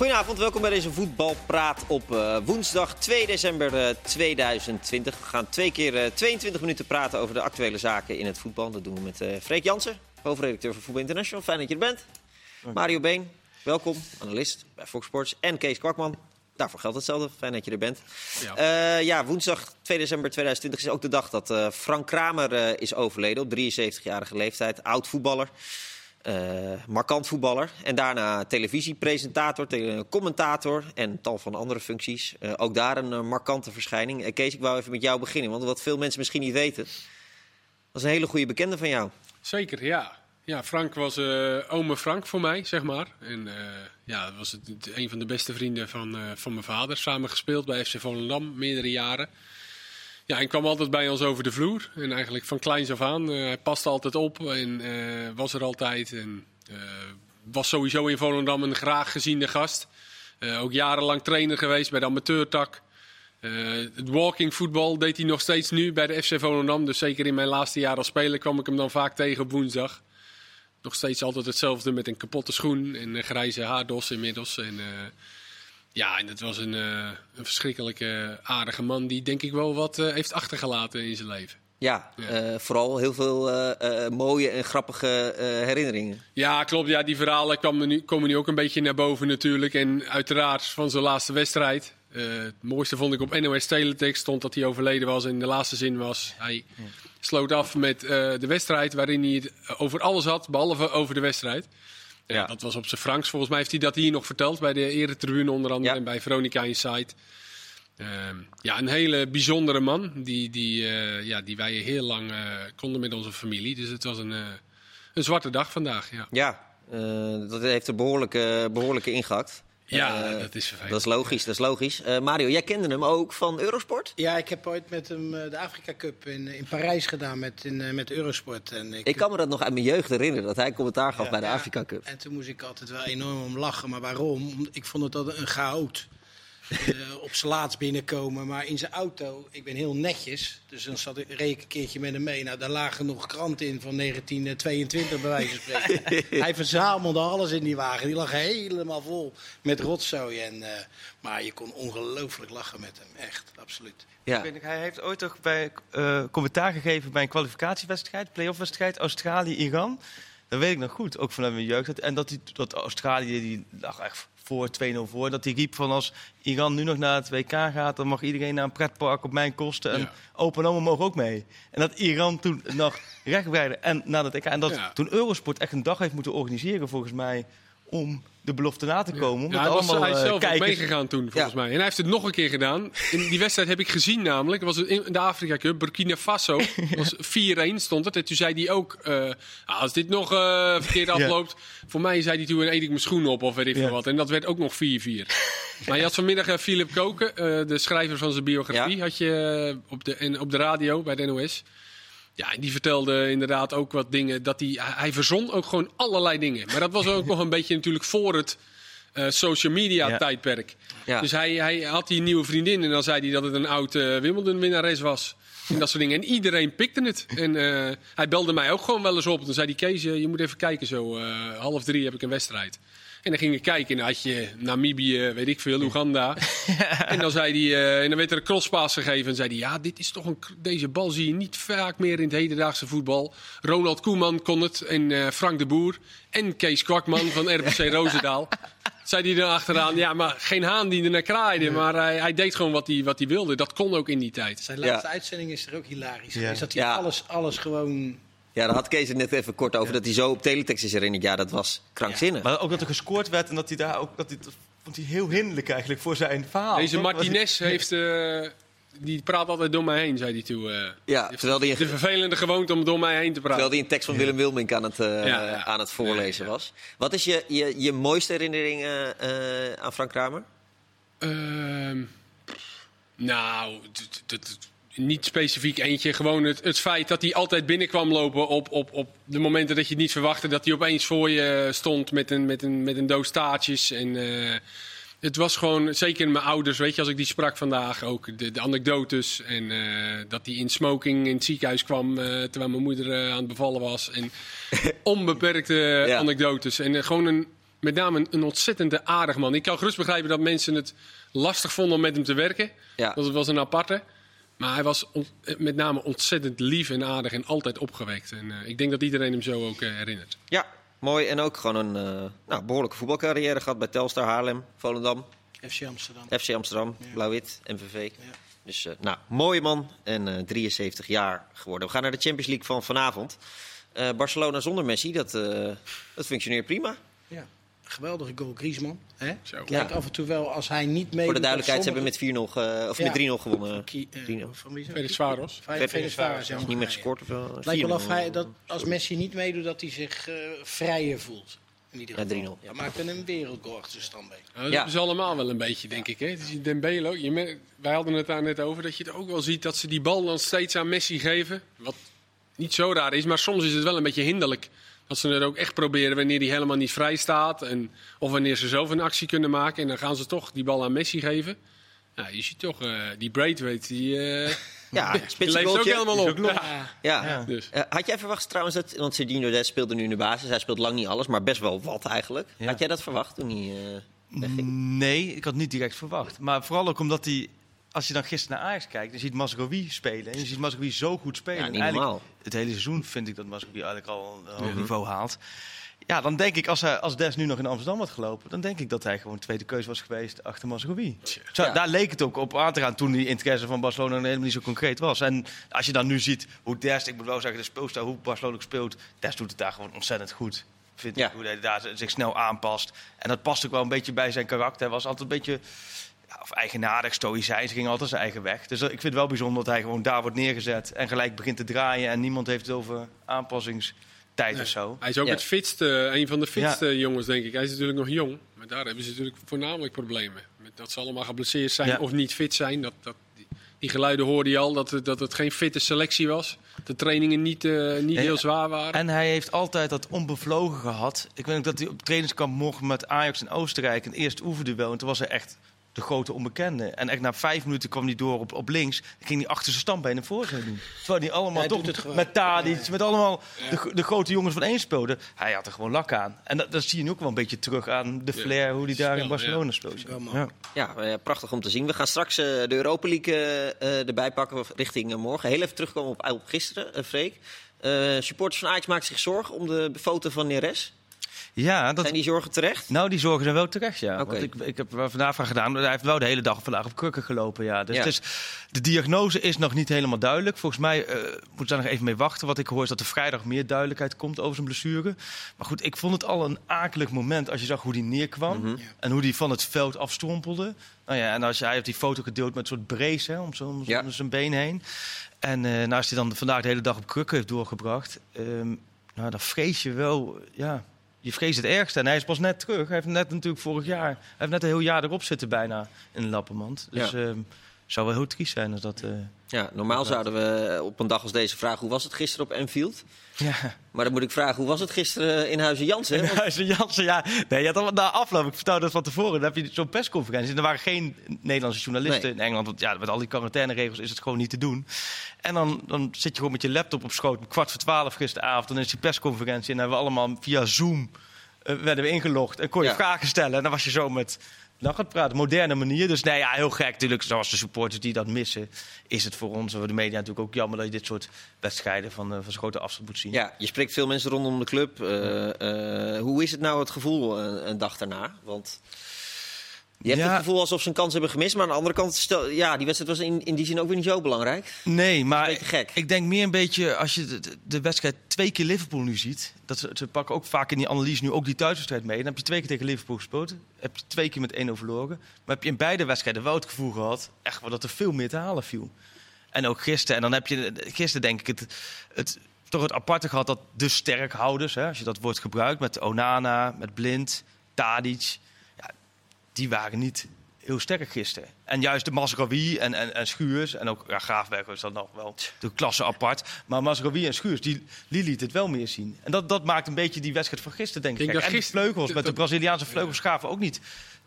Goedenavond, welkom bij deze voetbalpraat op uh, woensdag 2 december uh, 2020. We gaan twee keer uh, 22 minuten praten over de actuele zaken in het voetbal. Dat doen we met Freek Jansen, hoofdredacteur van Voetbal International. Fijn dat je er bent. Mario Been, welkom, analist bij Fox Sports. En Kees Kwakman, daarvoor geldt hetzelfde. Fijn dat je er bent. Ja, ja woensdag 2 december 2020 is ook de dag dat Frank Kramer is overleden op 73-jarige leeftijd. Oud voetballer. Uh, markant voetballer. En daarna televisiepresentator, tele commentator en tal van andere functies. Uh, ook daar een markante verschijning. Kees, ik wou even met jou beginnen, want wat veel mensen misschien niet weten. was een hele goede bekende van jou. Zeker, ja. Ja, Frank was ome Frank voor mij, zeg maar. En ja, was het, een van de beste vrienden van, van mijn vader. Samen gespeeld bij FC Volendam, meerdere jaren. Hij kwam altijd bij ons over de vloer. En eigenlijk van kleins af aan. Uh, hij paste altijd op en uh, was er altijd. En uh, was sowieso in Volendam een graag geziende gast. ook jarenlang trainer geweest bij de amateurtak. het walking voetbal deed hij nog steeds nu bij de FC Volendam. Dus zeker in mijn laatste jaar als speler kwam ik hem dan vaak tegen op woensdag. Nog steeds altijd hetzelfde met een kapotte schoen en een grijze haardos inmiddels. En, ja, en het was een, uh, een verschrikkelijke aardige man die denk ik wel wat uh, heeft achtergelaten in zijn leven. Ja, ja. Uh, vooral heel veel mooie en grappige herinneringen. Ja, klopt. Ja, die verhalen komen nu, komen nu ook een beetje naar boven natuurlijk. En uiteraard van zijn laatste wedstrijd. het mooiste vond ik op NOS Teletext stond dat hij overleden was. En de laatste zin was, hij ja. sloot af met de wedstrijd waarin hij het over alles had, behalve over de wedstrijd. Ja, dat was op zijn Franks. Volgens mij heeft hij dat hier nog verteld bij de eretribune onder andere en bij Veronica Insight. Uh, ja, een hele bijzondere man die, die, uh, ja, die wij heel lang uh, konden met onze familie. Dus het was een, uh, een zwarte dag vandaag. Ja, ja dat heeft er behoorlijke, behoorlijke ingehakt. Ja, uh, dat is vervelend. Dat is logisch, dat is logisch. Uh, Mario, jij kende hem ook van Eurosport? Ja, ik heb ooit met hem uh, de Afrika Cup in, in Parijs gedaan met, in, met Eurosport. En ik, ik, kan me dat nog uit mijn jeugd herinneren, dat hij commentaar gaf ja, bij de ja, Afrika Cup. En toen moest ik altijd wel enorm om lachen. Maar waarom? Ik vond het altijd een chaot uh, op zijn laatst binnenkomen. Maar in zijn auto, ik ben heel netjes. Dus dan zat ik, reed ik een keertje met hem mee. Nou, daar lagen nog kranten in van 1922, bij wijze van spreken. Hij verzamelde alles in die wagen. Die lag helemaal vol met rotzooi. En, uh, maar je kon ongelooflijk lachen met hem. Echt, absoluut. Ja. Hij heeft ooit toch bij, uh, commentaar gegeven bij een kwalificatiewedstrijd, playoff-wedstrijd, Australië-Iran. Dat weet ik nog goed, ook vanuit mijn jeugd. En dat, die, dat Australië, die lag echt voor 2-0 voor. Dat hij riep van als Iran nu nog naar het WK gaat, dan mag iedereen naar een pretpark op mijn kosten. En ja. open oma mogen ook mee. En dat Iran toen nog rechtbreide en naar het. En dat ja. toen Eurosport echt een dag heeft moeten organiseren volgens mij om de belofte na te komen. Ja, hij, was, hij is zelf kijkers... meegegaan toen, volgens ja. mij. En hij heeft het nog een keer gedaan. In die wedstrijd heb ik gezien namelijk. was in de Afrika Cup, Burkina Faso. was 4-1 stond het. En toen zei hij ook, uh, als dit nog uh, verkeerd afloopt... voor mij zei hij toen, eet ik mijn schoenen op of weet ik veel wat. En dat werd ook nog 4-4. maar je had vanmiddag uh, Philip Koken, de schrijver van zijn biografie... had je op, de, en, op de radio bij de NOS... Ja, en die vertelde inderdaad ook wat dingen. Dat hij, hij verzon ook gewoon allerlei dingen. Maar dat was ook nog een beetje natuurlijk voor het uh, social media ja. tijdperk. Ja. Dus hij, hij had die nieuwe vriendin en dan zei hij dat het een oud uh, Wimbledon-winnares was. En dat soort dingen. En iedereen pikte het. En uh, hij belde mij ook gewoon wel eens op. En toen zei hij, Kees, je moet even kijken zo. half drie heb ik een wedstrijd. En dan ging ik kijken en dan had je Namibië, weet ik veel, Oeganda. en dan zei hij, uh, en dan werd er een crosspaas gegeven en zei hij, ja, dit is toch een, deze bal zie je niet vaak meer in het hedendaagse voetbal. Ronald Koeman kon het en uh, Frank de Boer en Kees Kwakman van RBC Roosendaal. zei hij dan achteraan, ja, maar geen haan die er naar kraaide, maar hij, hij, deed gewoon wat hij, wat hij wilde. Dat kon ook in die tijd. Zijn laatste ja. uitzending is er ook hilarisch ja. dat hij alles, alles gewoon ja, daar had Kees het net even kort over. Ja. Dat hij zo op teletext is herinnerd. Ja, dat was krankzinnig. Ja. Maar ook dat er gescoord werd en dat hij daar ook... Dat, hij, dat vond hij heel hinderlijk eigenlijk voor zijn verhaal. Deze Martinez heeft... Uh, die praat altijd door mij heen, zei hij toen. Uh, ja, terwijl die de vervelende gewoonte om door mij heen te praten. Terwijl hij een tekst van Willem Wilmink aan het, uh, ja, aan het voorlezen was. Wat is je, je, je mooiste herinnering aan Frank Kramer? Ehm, nou, niet specifiek eentje. Gewoon het, het feit dat hij altijd binnenkwam lopen op, op, op de momenten dat je het niet verwachtte. Dat hij opeens voor je stond met een, met een, met een doos taartjes. En uh, het was gewoon, zeker mijn ouders, weet je, als ik die sprak vandaag, ook de, de anekdotes. En uh, dat hij in smoking in het ziekenhuis kwam uh, terwijl mijn moeder aan het bevallen was. En onbeperkte ja. anekdotes. En gewoon een met name een, een ontzettend aardig man. Ik kan gerust begrijpen dat mensen het lastig vonden om met hem te werken. Ja. Dat was een aparte. Maar hij was eh, met name ontzettend lief en aardig en altijd opgewekt. En eh, ik denk dat iedereen hem zo ook eh, herinnert. Ja, mooi. En ook gewoon een eh, nou, behoorlijke voetbalcarrière gehad bij Telstar, Haarlem, Volendam, FC Amsterdam. FC Amsterdam, Ja. Blauw-Wit, MVV. Ja. Dus eh, nou, mooie man en eh, 73 jaar geworden. We gaan naar de Champions League van vanavond. Eh, Barcelona zonder Messi, dat, eh, dat functioneert prima. Ja. Geweldige goal, Griezmann. Hè? Zo. Het lijkt Ja. af en toe wel als hij niet mee. Voor de duidelijkheid, ze hebben met 4-0 ge- of Ja. met 3-0 gewonnen. Van, eh, 3-0. van wie is dat? Felix Varos. Fe- Felix Varos, ja, Is niet meer gescoord of wel? Het lijkt wel of 4-0. hij, dat als Messi niet meedoet, dat hij zich eh, vrijer voelt. In ieder Ja, geval. 3-0. Dat maakt een wereldgoal achter zijn standbeen. Nou, dat Ja. ze allemaal wel een beetje, denk ik. Hè? Het is Dembele ook. Je wij hadden het daar net over dat je het ook wel ziet dat ze die bal dan steeds aan Messi geven. Wat niet zo raar is, maar soms is het wel een beetje hinderlijk. Dat ze het ook echt proberen wanneer hij helemaal niet vrij staat. En, of wanneer ze zelf een actie kunnen maken. En dan gaan ze toch die bal aan Messi geven. Nou, je ziet toch, eh, die Braithwaite, die, eh Ja, die leeft ook helemaal op. Ja. Ja. Ja. Dus. Eh, had jij verwacht trouwens dat, want Serginho Dest speelde nu in de basis, hij speelt lang niet alles, maar best wel wat eigenlijk. Ja. Had jij dat verwacht toen hij eh, wegging? Nee, ik had niet direct verwacht. Maar vooral ook omdat hij, als je dan gisteren naar Ajax kijkt, dan ziet Mazraoui spelen. En je ziet Mazraoui zo goed spelen. Ja, eigenlijk normaal. Het hele seizoen vind ik dat Mazraoui eigenlijk al een hoog Mhm. niveau haalt. Ja, dan denk ik, als, hij, als Des nu nog in Amsterdam had gelopen, dan denk ik dat hij gewoon tweede keuze was geweest achter Mazraoui. Zo, Ja. Daar leek het ook op aan te gaan toen die interesse van Barcelona nog helemaal niet zo concreet was. En als je dan nu ziet hoe Des, ik moet wel zeggen, de speelstijl, hoe Barcelona ook speelt, Des doet het daar gewoon ontzettend goed. Vind Ja. ik, hoe hij daar zich snel aanpast. En dat past ook wel een beetje bij zijn karakter. Hij was altijd een beetje of eigenaardig, stoïcijns, ging altijd zijn eigen weg. Dus dat- ik vind het wel bijzonder dat hij gewoon daar wordt neergezet en gelijk begint te draaien. En niemand heeft het over aanpassingstijd of zo. Hij is ook Ja. het fitste, een van de fitste jongens, denk ik. Hij is natuurlijk nog jong. Maar daar hebben ze natuurlijk voornamelijk problemen. Met dat ze allemaal geblesseerd zijn Ja. of niet fit zijn. Dat, dat, die, die geluiden hoorde je al, dat, het- dat het geen fitte selectie was. De trainingen niet, eh, niet Ja, heel zwaar waren. En hij heeft altijd dat onbevlogen gehad. Ik weet ook dat hij op het trainingskamp mocht met Ajax in Oostenrijk. Een eerste oefenduel. En toen was hij echt de grote onbekende. En echt na vijf minuten kwam hij door op, op links. Ging hij achter zijn standbeen een voorzet doen. Terwijl hij allemaal Hij toch met Tadic, Ja, ja. met allemaal de, de grote jongens van één speelde. Hij had er gewoon lak aan. En dat, dat zie je nu ook wel een beetje terug aan de Ja. flair, hoe hij daar Spel, in Barcelona speelt. Wel mooi. Ja. Ja, eh, prachtig om te zien. We gaan straks eh, de Europa League eh, erbij pakken richting morgen. Heel even terugkomen op, op gisteren, Freek. Eh, supporters van Ajax maken zich zorgen om de foto van Neres. Ja, dat, Zijn die zorgen terecht? Nou, die zorgen zijn wel terecht, ja. Oké. Want ik, ik heb er vandaag van gedaan. Hij heeft wel de hele dag vandaag op krukken gelopen, ja. Dus Ja. Het is, de diagnose is nog niet helemaal duidelijk. Volgens mij eh moeten we daar nog even mee wachten. Wat ik hoor is dat er vrijdag meer duidelijkheid komt over zijn blessure. Maar goed, ik vond het al een akelig moment als je zag hoe die neerkwam. Mhm. En hoe die van het veld afstrompelde. Nou ja, en als je, hij heeft die foto gedeeld met een soort brace hè, om, zo, om, Ja. om zijn been heen. En eh nou, als hij dan vandaag de hele dag op krukken heeft doorgebracht... ehm, nou, dan vrees je wel... Ja, je vreest het ergste. En hij is pas net terug. Hij heeft net natuurlijk vorig jaar... Hij heeft net een heel jaar erop zitten bijna in de lappenmand. Dus Ja. ehm, het zou wel heel triest zijn als dat... eh, Ja, normaal zouden we op een dag als deze vragen... hoe was het gisteren op Enfield? ja. Maar dan moet ik vragen, hoe was het gisteren in Huizen Jansen? En Want- Huizen Jansen, ja. Nee, je had al, na afloop, ik vertelde dat van tevoren, dan heb je zo'n persconferentie. En er waren geen Nederlandse journalisten Nee. in Engeland. Want ja, met al die quarantaineregels is het gewoon niet te doen. En dan, dan zit je gewoon met je laptop op schoot, om kwart voor twaalf gisteravond. Dan is die persconferentie en dan hebben we allemaal via Zoom eh, werden we ingelogd. En kon je Ja. vragen stellen. En dan was je zo met... Nou gaat praten, moderne manier. Dus nee, ja, heel gek natuurlijk. Zoals de supporters die dat missen, is het voor ons, voor de media natuurlijk ook jammer dat je dit soort wedstrijden van, eh, van zo'n grote afstand moet zien. Ja, je spreekt veel mensen rondom de club. Eh, eh, hoe is het nou het gevoel een, een dag daarna? Want je hebt Ja. het gevoel alsof ze een kans hebben gemist. Maar aan de andere kant, stel, ja, die wedstrijd was in, in die zin ook weer niet zo belangrijk. Nee, maar gek. ik denk meer een beetje als je de, wedstrijd twee keer Liverpool nu ziet. Dat ze, ze pakken ook vaak in die analyse nu ook die thuiswedstrijd mee. Dan heb je twee keer tegen Liverpool gespeeld. Heb je twee keer met 1-0 verloren. Maar heb je in beide wedstrijden wel het gevoel gehad echt wel dat er veel meer te halen viel. En ook gisteren. En dan heb je gisteren denk ik het, het toch het aparte gehad dat de sterkhouders, hè, als je dat woord gebruikt, met Onana, met Blind, Tadic, die waren niet heel sterk gisteren. En juist de Masraoui en, en, en Schuurs, en ook ja, Graafberg is dan nog wel de klasse apart. Maar Masraoui en Schuurs, die, die liet het wel meer zien. En dat, dat maakt een beetje die wedstrijd van gisteren, denk ik. Ik dat en de vleugels, met de dat- Braziliaanse vleugels gaven ook niet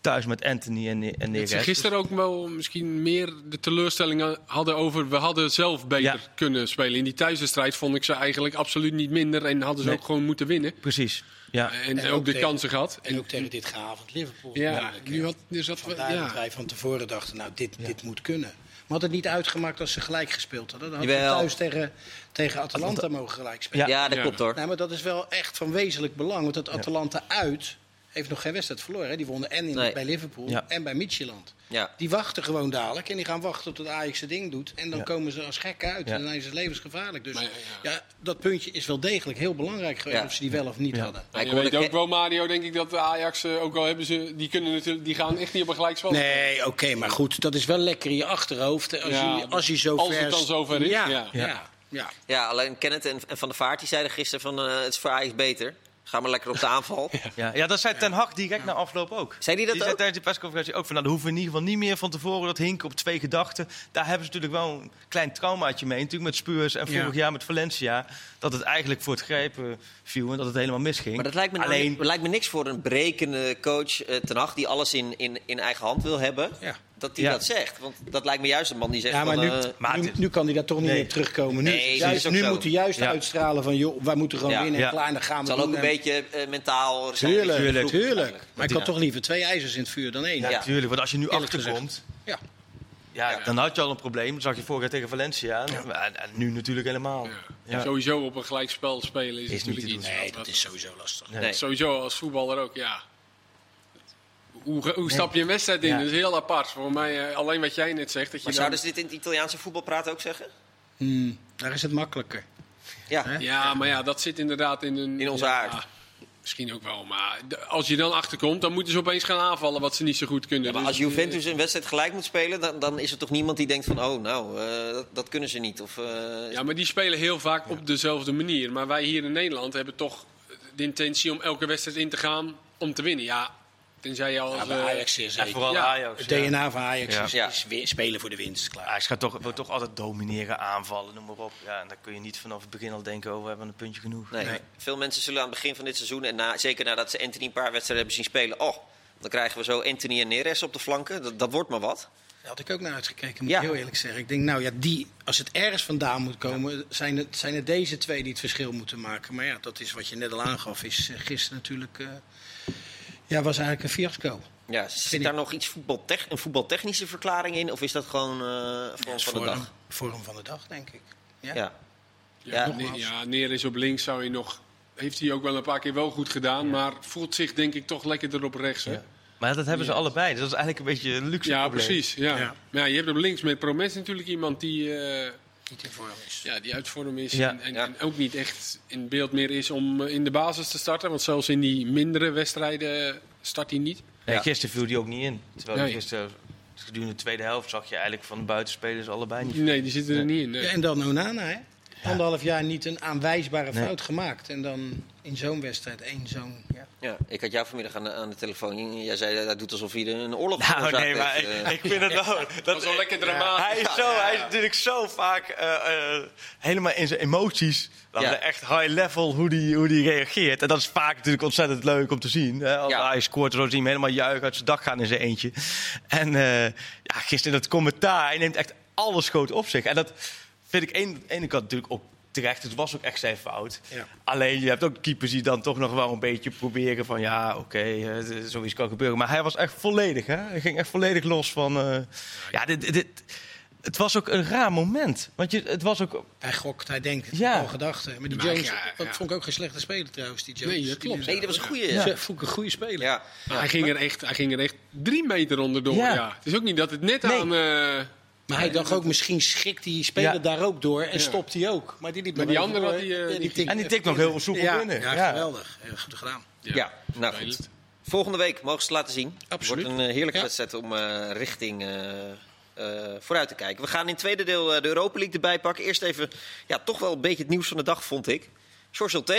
thuis met Anthony en, en Dat Neres. ze gisteren ook wel misschien meer de teleurstellingen hadden over... we hadden zelf beter Ja. kunnen spelen. In die thuiswedstrijd vond ik ze eigenlijk absoluut niet minder... en hadden ze Nee. ook gewoon moeten winnen. Precies. Ja. En, En ook, ook de tegen- kansen gehad. En ook tegen dit gehavend Liverpool. Ja, nu had, dus dat, Vandaar dat ja. wij van tevoren dachten, nou, dit, dit moet kunnen. Maar had het niet uitgemaakt als ze gelijk gespeeld hadden. Dan hadden ze Jawel. thuis tegen, tegen Atalanta mogen gelijk spelen. Ja, dat Ja. klopt hoor. Nee, maar dat is wel echt van wezenlijk belang. Want dat Atalanta uit heeft nog geen wedstrijd verloren. Hè. Die wonnen en in, Nee. bij Liverpool Ja. en bij Midtjylland. Ja. Die wachten gewoon dadelijk en die gaan wachten tot Ajax zijn ding doet. En dan Ja. komen ze als gekken uit. Ja. En dan is het levensgevaarlijk. Dus Maar, ja, ja. dat puntje is wel degelijk heel belangrijk geweest. Ja. Of ze die wel of niet Ja. hadden. Ik je hoorde weet ook wel, Mario, denk ik dat de Ajax, eh, ook al hebben ze... die, kunnen natuurlijk, die gaan echt niet op een gelijkspel. Nee, oké, maar goed, dat is wel lekker in je achterhoofd. Als, Ja, je, als je zo als ver het dan zover is, Ja, ja. ja. ja, Ja, alleen Kenneth en, en Van der Vaart die zeiden gisteren van eh, het is voor Ajax beter. Ga maar lekker op de aanval. Ja, ja, dat zei Ten Hag direct na afloop ook. Zei die dat zei ook? tijdens de persconferentie ook van, nou, dan hoeven we in ieder geval niet meer van tevoren dat hinken op twee gedachten. Daar hebben ze natuurlijk wel een klein traumaatje mee. Natuurlijk met Spurs en Ja. vorig jaar met Valencia. Dat het eigenlijk voor het grijpen viel en dat het helemaal misging. Maar dat lijkt me, nou Alleen, lijkt me niks voor een berekende coach eh, Ten Hag die alles in, in, in eigen hand wil hebben. Ja. Dat hij Ja. dat zegt. Want dat lijkt me juist een man die zegt Ja, maar van... nu, eh, Maar nu, het- nu kan hij daar toch niet Nee. meer op terugkomen. Nu, Nee, juist, nu moet hij juist Ja. uitstralen van... joh, wij moeten gewoon Ja. winnen Ja. en klaar, en dan gaan het we zal ook een En- beetje eh, mentaal zijn. Tuurlijk, tuurlijk. ploeg- Maar ik Ja. had toch liever twee ijzers in het vuur dan één. ja, Ja. natuurlijk, want als je nu Eerlijk achterkomt, Ja. ja, dan had je al een probleem. Dat zag je vorig jaar tegen Valencia. En, en nu natuurlijk helemaal. Ja. Ja. Sowieso op een gelijkspel spelen is, Is niet natuurlijk te iets. Nee, dat is sowieso lastig. Nee. Nee. Sowieso als voetballer ook, ja. Hoe, hoe stap je een wedstrijd in? Ja. Dat is heel apart. Voor mij, eh, alleen wat jij net zegt. Dat je Maar dan- zouden ze dit in het Italiaanse voetbalpraat ook zeggen? Hmm, daar is het makkelijker. Ja. Ja, maar ja, dat zit inderdaad in een... In onze ja, aard. Misschien ook wel, maar als je dan achterkomt, dan moeten ze opeens gaan aanvallen wat ze niet zo goed kunnen. Ja, maar Dus, als Juventus een wedstrijd gelijk moet spelen, dan, dan is er toch niemand die denkt van... oh, nou, eh, dat, dat kunnen ze niet. Of, eh, Ja, maar die spelen heel vaak op dezelfde manier. Maar wij hier in Nederland hebben toch de intentie om elke wedstrijd in te gaan om te winnen. Ja, tenzij je als... Ja, bij eh, Ajax is En zeker. vooral Ja. Ajax. Het ja. DNA van Ajax Ja. is, is spelen voor de winst. Klaar. Ajax gaat toch, wil toch altijd domineren, aanvallen, noem maar op. Ja, en dan kun je niet vanaf het begin al denken, oh, we hebben een puntje genoeg. nee. Nee. Veel mensen zullen aan het begin van dit seizoen... en na, zeker nadat ze Anthony een paar wedstrijden hebben zien spelen... oh, dan krijgen we zo Anthony en Neres op de flanken. Dat, dat wordt maar wat. Daar had ik ook naar uitgekeken, moet Ja. ik heel eerlijk zeggen. Ik denk, nou ja, die, als het ergens vandaan moet komen, zijn, het, zijn het deze twee die het verschil moeten maken. Maar ja, dat is wat je net al aangaf, is eh, gisteren natuurlijk. eh, ja, was eigenlijk een fiasco. Ja, zit ik- daar nog iets voetbaltech, een voetbaltechnische verklaring in? Of is dat gewoon eh vorm is van de dag? vorm van de dag, denk ik. Ja. Ja. Ja, Ja, ne- ja, neer is op links zou je nog... Heeft hij ook wel een paar keer wel goed gedaan, maar voelt zich denk ik toch lekkerder op rechts. hè? Ja. Maar dat hebben ze allebei. Dus dat is eigenlijk een beetje een luxe Ja, probleem. precies. Ja. Ja. Maar ja, je hebt op links met Promes natuurlijk iemand die, eh, Niet in vorm is. ja, die uit vorm is. Ja. En, en, Ja. en ook niet echt in beeld meer is om eh, in de basis te starten. Want zelfs in die mindere wedstrijden start hij niet. Nee, Ja. Gisteren viel die ook niet in. Terwijl Nee. gisteren, gedurende de tweede helft, zag je eigenlijk van de buitenspelers allebei niet. Nee, die zitten er niet in. nee. Ja, en dan Onana, hè? Anderhalf jaar niet een aanwijsbare fout gemaakt. En dan in zo'n wedstrijd één zo'n... Ja. Ja, ik had jou vanmiddag aan de, aan de telefoon. Jij zei, dat doet alsof hij een oorlog Nou, nee, maar heeft, ik, eh. ik vind het wel... Dat is wel lekker dramatisch. Hij is, zo, hij is natuurlijk zo vaak eh, eh, helemaal in zijn emoties. Ja. Echt high level hoe die, hoe die reageert. En dat is vaak natuurlijk ontzettend leuk om te zien. Hè? Als Ja. hij scoort, zo zie je hem helemaal juichen uit zijn dak gaan in zijn eentje. En eh, ja, gisteren in dat commentaar, hij neemt echt alles groot op zich. En dat vind ik aan de ene kant natuurlijk ook terecht. Het was ook echt zijn fout. Ja. Alleen je hebt ook keepers die dan toch nog wel een beetje proberen van ja, oké, eh, d- zoiets kan gebeuren. Maar hij was echt volledig, hè? Hij ging echt volledig los van. eh, ja, dit, dit, dit- het was ook een raar moment. Want je, het was ook. Hij gokt, hij denkt, Ja. al gedachten. Maar die Maar Jones, ja, dat ja. vond ik ook geen slechte speler trouwens, die Jones. Nee, dat klopt. Nee, dat was een goeie. Ja. Ja. vond ik een goede speler. Ja. Hij, ging er echt, hij ging er echt drie meter onderdoor. Ja. Ja. Het is ook niet dat het net Nee. aan... eh, Maar hij dacht ook, misschien schikt die speler Ja. daar ook door en Ja. stopt hij ook. Maar die liep Maar die andere door. niet- tikt En die tikt nog heel soepel ja, binnen. Ja, geweldig. Goed gedaan. Ja, nou goed. Volgende week mogen ze het laten zien. Het Absoluut. wordt een eh, heerlijke Ja. wedstrijd om eh, richting eh, eh, vooruit te kijken. We gaan in het tweede deel de Europa League erbij pakken. Eerst even, ja, toch wel een beetje het nieuws van de dag, vond ik. George T.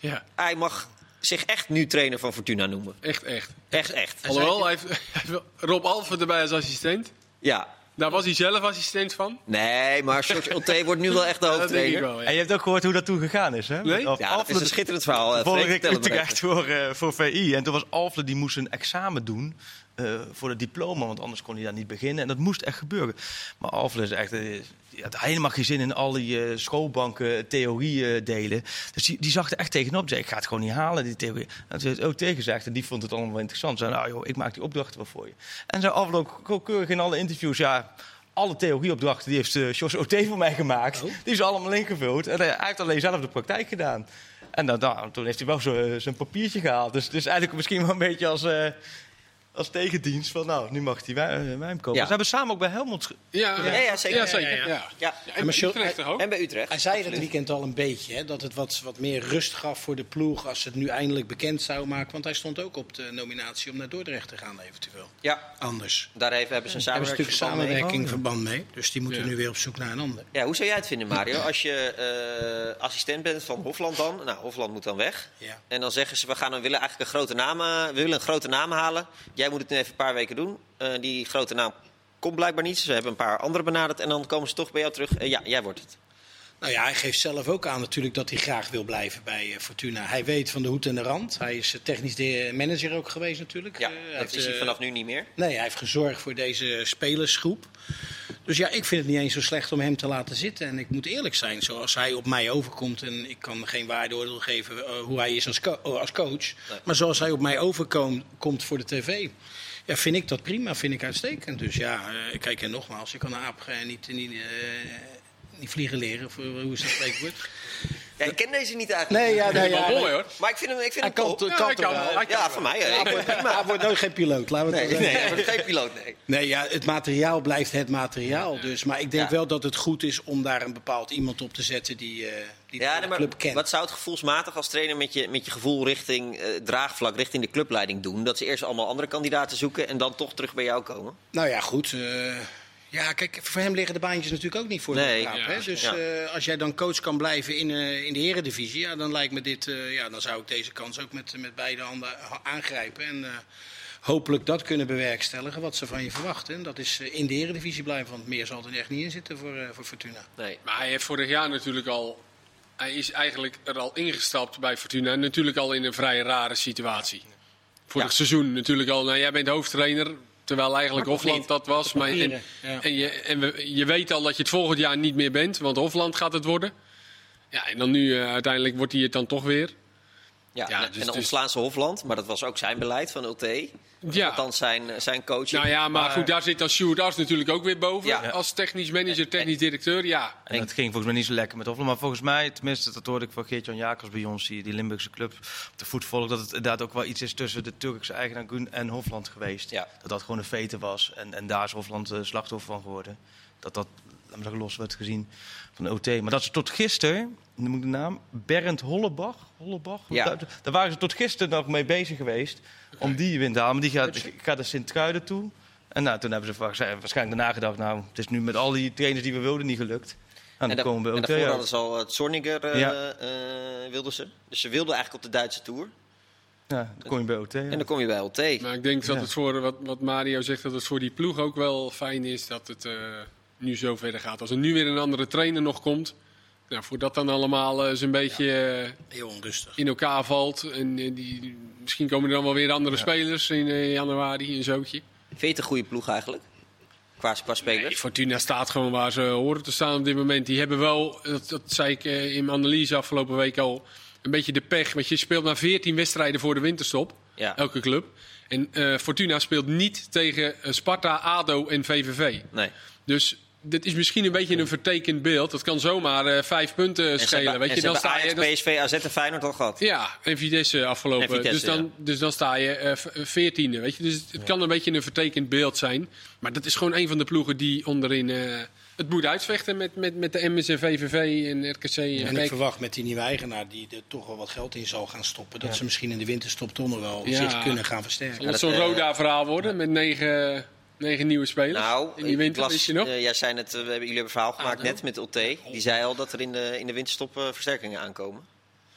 ja. Hij mag zich echt nu trainer van Fortuna noemen. Echt, echt. Echt, echt. Alhoewel, hij heeft, hij heeft wel Rob Alphen erbij als assistent. Ja. Daar was hij zelf assistent van. Nee, maar George Ulte wordt nu wel echt de ik hoofdtrainer. wel, ja. En je hebt ook gehoord hoe dat toen gegaan is, hè? Nee? Of Ja, dat is een schitterend verhaal. eh, week het maar Utrecht voor, eh, voor VI. En toen was Alfred, die moest een examen doen eh, voor het diploma. Want anders kon hij daar niet beginnen. En dat moest echt gebeuren. Maar is echt... die had helemaal geen zin in al die eh, schoolbanken theorieën delen. Dus die, die zag er echt tegenop. Zei, ik ga het gewoon niet halen, die theorie. En toen heeft ook tegengezegd. En die vond het allemaal wel interessant. Zei, nou joh, ik maak die opdrachten wel voor je. En zei Alfred ook keurig in alle interviews... ja. Alle theorieopdrachten die heeft uh, Jos OT voor mij gemaakt. Die is allemaal ingevuld. En hij heeft alleen zelf de praktijk gedaan. En dan, dan, toen heeft hij wel zo, zijn papiertje gehaald. Dus, dus eigenlijk misschien wel een beetje als, als tegendienst van... nou, nu mag hij wij, wij hem kopen. Ja. Ze hebben samen ook bij Helmond... Ja, Ja, ja, zeker. Ja, zeker. Ja, Ja, ja. Ja. Ja, en Sjoerd, Utrecht toch ook? En bij Utrecht. Hij zei het weekend al een beetje, hè, dat het wat, wat meer rust gaf voor de ploeg als ze het nu eindelijk bekend zou maken. Want hij stond ook op de nominatie om naar Dordrecht te gaan eventueel. Ja, Anders. daar even hebben ze een Daar hebben ze natuurlijk samenwerking samenwerking verband mee. Dus die moeten Ja. nu weer op zoek naar een ander. Ja, hoe zou jij het vinden, Mario? Als je eh, assistent bent van Hofland dan. Nou, Hofland moet dan weg. Ja. En dan zeggen ze, we, gaan, we willen eigenlijk een grote naam, eh, we willen een grote naam halen. Jij moet het nu even een paar weken doen. Eh, die grote naam komt blijkbaar niet. Ze hebben een paar anderen benaderd. En dan komen ze toch bij jou terug. Eh, ja, jij wordt het. Nou ja, hij geeft zelf ook aan natuurlijk dat hij graag wil blijven bij eh, Fortuna. Hij weet van de hoed en de rand. Hij is eh, technisch de manager ook geweest natuurlijk. Ja, Eh, dat heeft, is hij eh, vanaf nu niet meer. Nee, hij heeft gezorgd voor deze spelersgroep. Dus ja, ik vind het niet eens zo slecht om hem te laten zitten. En ik moet eerlijk zijn, zoals hij op mij overkomt... en ik kan geen waardeoordeel geven eh, hoe hij is als, co- als coach... maar zoals hij op mij overkomt komt voor de tv... Ja, vind ik dat prima, vind ik uitstekend. Dus ja, eh, kijk, en nogmaals, ik kan een aap eh, niet, niet, eh, niet vliegen leren. Of, eh, hoe is dat spreekwoord? Ja, ik ken deze niet eigenlijk. Nee, ja, nee, ja, mooi hoor. Maar ik vind hem, ik vind Hij hem kan, top. Ja, kan kan Ja, voor mij. Hij wordt nooit geen piloot, laten we Nee, nee, hij wordt geen piloot, nee. Nee, ja, het materiaal blijft het materiaal. Dus, maar ik denk Ja. wel dat het goed is om daar een bepaald iemand op te zetten die, eh die Ja, de nee, maar club kent. wat zou het gevoelsmatig als trainer met je, met je gevoel richting eh, draagvlak, richting de clubleiding doen? Dat ze eerst allemaal andere kandidaten zoeken en dan toch terug bij jou komen? Nou ja, goed. eh, ja, kijk, voor hem liggen de baantjes natuurlijk ook niet voor Nee. de raap. Ja. hè? Dus Ja. eh, als jij dan coach kan blijven in, eh, in de eredivisie, ja, dan lijkt me dit, eh, ja, dan zou ik deze kans ook met, met beide handen ha- aangrijpen. En eh, hopelijk dat kunnen bewerkstelligen wat ze van je verwachten. En dat is in de eredivisie blijven, want meer zal er echt niet in zitten voor, eh, voor Fortuna. Nee. Maar hij heeft vorig jaar natuurlijk al. Hij is eigenlijk er al ingestapt bij Fortuna. Natuurlijk al in een vrij rare situatie. Vorig Ja. seizoen natuurlijk al. Nou, jij bent hoofdtrainer. Terwijl eigenlijk Hofland dat was. Maar, en, ja. en, je, en we, je weet al dat je het volgend jaar niet meer bent. Want Hofland gaat het worden. Ja, en dan nu eh, uiteindelijk wordt hij het dan toch weer. Ja, Ja, en- dus en dan ontslaan ze Hofland, maar dat was ook zijn beleid van Ulte. Ja. Althans zijn, zijn coach. Nou ja, maar, goed, daar zit dan Sjoerd As natuurlijk ook weer boven. Ja. Als technisch manager, technisch directeur. Ja, En dat ging volgens mij niet zo lekker met Hofland. Maar volgens mij, tenminste, dat hoorde ik van Geert-Jan Jakers bij ons, die, die Limburgse club op de voetvolk, dat het inderdaad ook wel iets is tussen de Turkse eigenaar Gun en Hofland geweest. Ja. Dat dat gewoon een fete was. En, en daar is Hofland eh, slachtoffer van geworden. Dat dat, laat los werd gezien van de OT. Maar dat ze tot gisteren, noem ik de naam, Bernd Hollebach, Hollebach Ja. daar, daar waren ze tot gisteren nog mee bezig geweest om die win te halen. Maar die gaat, gaat naar Sint-Truiden toe. En nou, toen hebben ze waarschijnlijk daarna gedacht, nou, het is nu met al die trainers die we wilden niet gelukt. En, dan da- komen we en OT daarvoor hadden ze al het Zorniger eh Ja. eh, wilden ze. Dus ze wilden eigenlijk op de Duitse Tour. Ja, dan kom je bij OT. ja. En dan kom je bij Ulte. Maar ik denk dat het voor, wat, wat Mario zegt, dat het voor die ploeg ook wel fijn is dat het eh, nu zo verder gaat. Als er nu weer een andere trainer nog komt, nou, voordat dan allemaal eh, zo'n beetje eh, Heel onrustig. in elkaar valt. En eh, die, misschien komen er dan wel weer andere spelers in januari, een zootje. Vind je het een goede ploeg eigenlijk? Qua, qua spelers? Nee, Fortuna staat gewoon waar ze horen te staan op dit moment. Die hebben wel, dat, dat zei ik in mijn analyse afgelopen week al, een beetje de pech. Want je speelt maar 14 wedstrijden voor de winterstop, Ja. elke club. En eh, Fortuna speelt niet tegen Sparta, ADO en VVV. Nee. Dus dit is misschien een beetje een vertekend beeld. Dat kan zomaar eh, vijf punten En ze schelen. hebben, Weet en je, ze dan hebben sta je, dan- PSV, AZ en Feyenoord al gehad. ja, en Vitesse afgelopen. En Vitesse, dus, dan, ja. dus dan sta je eh, v- veertiende. weet je? Dus het kan een beetje een vertekend beeld zijn. Maar dat is gewoon een van de ploegen die onderin eh, het moet uitvechten met, met, met de MS en VVV en RKC. En, En ik verwacht met die nieuwe eigenaar die er toch wel wat geld in zal gaan stoppen, dat ze misschien in de winterstop toch nog wel Ja. zich kunnen gaan versterken. Zal het zo'n eh, Roda-verhaal worden met negen, negen nieuwe spelers Nou, in die winter, las, je nog? eh, jij zei net, eh, we hebben, jullie hebben een verhaal gemaakt ADO. net met Ulte. Die zei al dat er in de, in de winterstop eh, versterkingen aankomen.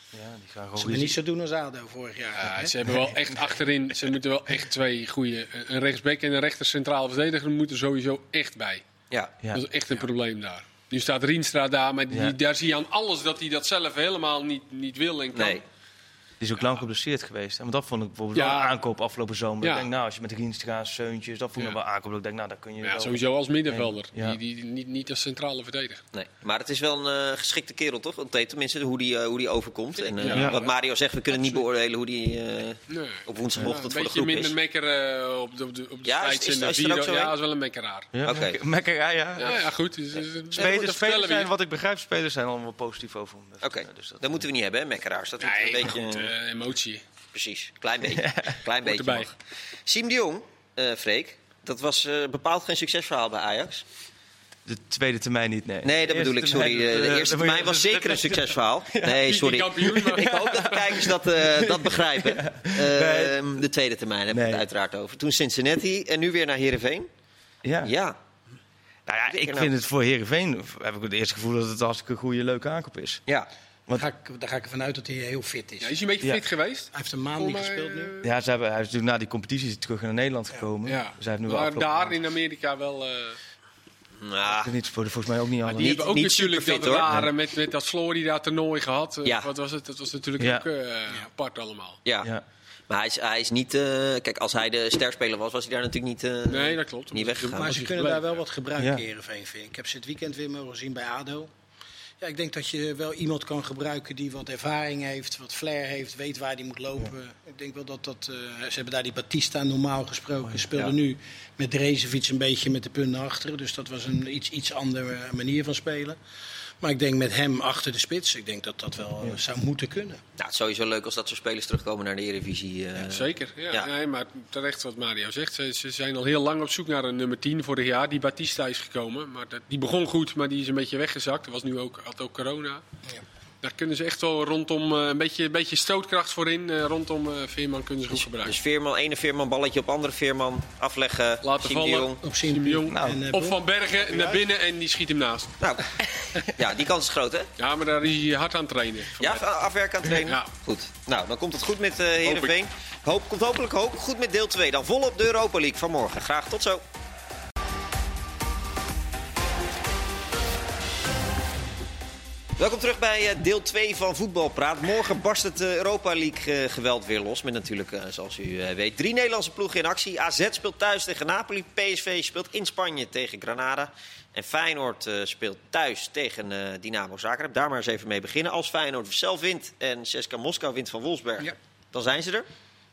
Ja, die gaan Ze gewoon moeten niet zo doen als ADO vorig jaar. Ja, hè? ze hebben wel echt achterin, ze moeten wel echt twee goede. Een rechtsback en een rechter centraal verdediger moeten sowieso echt bij. Ja. Ja. Dat is echt een probleem daar. Nu staat Rienstra daar, maar die, Ja. daar zie je aan alles dat hij dat zelf helemaal niet, niet wil en kan. Nee. Die is ook lang geblesseerd geweest. En dat vond ik bijvoorbeeld Ja. wel een aankoop afgelopen zomer. Ja. Ik denk, nou, als je met Rienstra, Seuntjes, dat vond ik Ja. wel aankoop. Ik denk, nou, dan kun je Ja, sowieso als middenvelder. Ja. Die, die, niet, niet als centrale verdediger. Nee, maar het is wel een eh, geschikte kerel, toch? Want het- Tenminste, hoe die, eh, hoe die overkomt. En eh, Ja. wat Mario zegt, we kunnen niet beoordelen hoe die eh, Nee. op woensdagochtend een voor de beetje groep minder is. mekker eh, op de, op de, op de Ja, is- is- de is zo Ja, een? is wel een mekkeraar. Ja, Oké. mekker- Mekkerij, ja. Ja, ja, goed. Dus, dus, dat Spelers, zijn, wat ik begrijp, spelers zijn allemaal positief over hem. Oké, Dus dat- dat moeten we niet hebben, hè, mekkeraars. Dat Nee, een beetje... eh, emotie. Precies, klein beetje. Klein beetje erbij. mag. Siem de Jong, eh Freek, dat was eh, bepaald geen succesverhaal bij Ajax. De tweede termijn niet, nee. Nee, dat De bedoel ik, sorry. De eh, eerste termijn was zeker een succesverhaal. Nee, sorry. die kampioen, maar- Ik hoop dat de kijkers dat, eh, dat begrijpen. Ehm, De tweede termijn hebben we het uiteraard over. Toen Cincinnati en nu weer naar Heerenveen. Ja. Ja, Nou ja, ik nou. vind het voor Heerenveen, heb ik het eerste gevoel dat het een hartstikke goede, leuke aankoop is. ja. Daar, ga ik, daar ga ik ervan uit dat hij heel fit is. Ja, is hij een beetje Ja. fit geweest? Hij heeft een maand niet gespeeld nu. eh, Ja, ze hebben, hij is natuurlijk na die competitie terug naar Nederland gekomen. Ja. Dus hij heeft nu wel maar daar in Amerika wel. eh, Nou, Niet, voor- volgens mij ook niet alle. die hebben ook niet natuurlijk dat hoor. rare met, met dat Florida toernooi gehad. Eh, Ja. Wat was het? Dat was natuurlijk Ja. ook eh, apart allemaal. ja. Ja. Maar hij is, hij is niet... eh, kijk, als hij de sterspeler was, was hij daar natuurlijk niet... eh, Nee, dat klopt. Niet weggegaan. Maar ze kunnen daar wel wat gebruiken, Ja. Heerenveen, vind ik. Ik heb ze het weekend weer mogen zien bij ADO. Ja, ik denk dat je wel iemand kan gebruiken die wat ervaring heeft, wat flair heeft, weet waar hij moet lopen. Ik denk wel dat dat... eh, ze hebben daar die Batista normaal gesproken. Speelde Ja. nu met Drezefiets een beetje met de punten achteren. Dus dat was een iets, iets andere manier van spelen. Maar ik denk met hem achter de spits, ik denk dat dat wel eh, zou moeten kunnen. Nou, het is sowieso leuk als dat soort spelers terugkomen naar de Eredivisie. eh. Zeker, ja. Ja. Nee, maar terecht wat Mario zegt. Ze, ze zijn al heel lang op zoek naar een nummer 10 vorig jaar. Die Batista is gekomen. Maar dat, die begon goed, maar die is een beetje weggezakt. Er was nu ook, had ook corona. Ja. Daar kunnen ze echt wel rondom eh, een, beetje, een beetje stootkracht voorin. eh, rondom eh, Veerman kunnen ze goed gebruiken. Dus Veerman, ene Veerman balletje op andere Veerman afleggen. Laten Siem vallen. Jong. Op Siem Jong. Nou, en, Of Bron. Van Bergen naar binnen en die schiet hem naast. Nou, ja, die kans is groot, hè? Ja, maar daar is hij hard aan trainen. Ja, afwerken aan trainen. Ja. Goed. Nou, dan komt het goed met eh Heerenveen. Hoop, komt hopelijk hoop, goed met deel 2. Dan volop de Europa League van morgen. Graag tot zo. Welkom terug bij eh, deel 2 van Voetbalpraat. Morgen barst het eh, Europa League eh, geweld weer los. Met natuurlijk, zoals u weet, drie Nederlandse ploegen in actie. AZ speelt thuis tegen Napoli. PSV speelt in Spanje tegen Granada. En Feyenoord speelt thuis tegen Dynamo Zagreb. Daar maar eens even mee beginnen. Als Feyenoord zelf wint en CSKA Moskou wint van Wolfsberg, Ja. dan zijn ze er.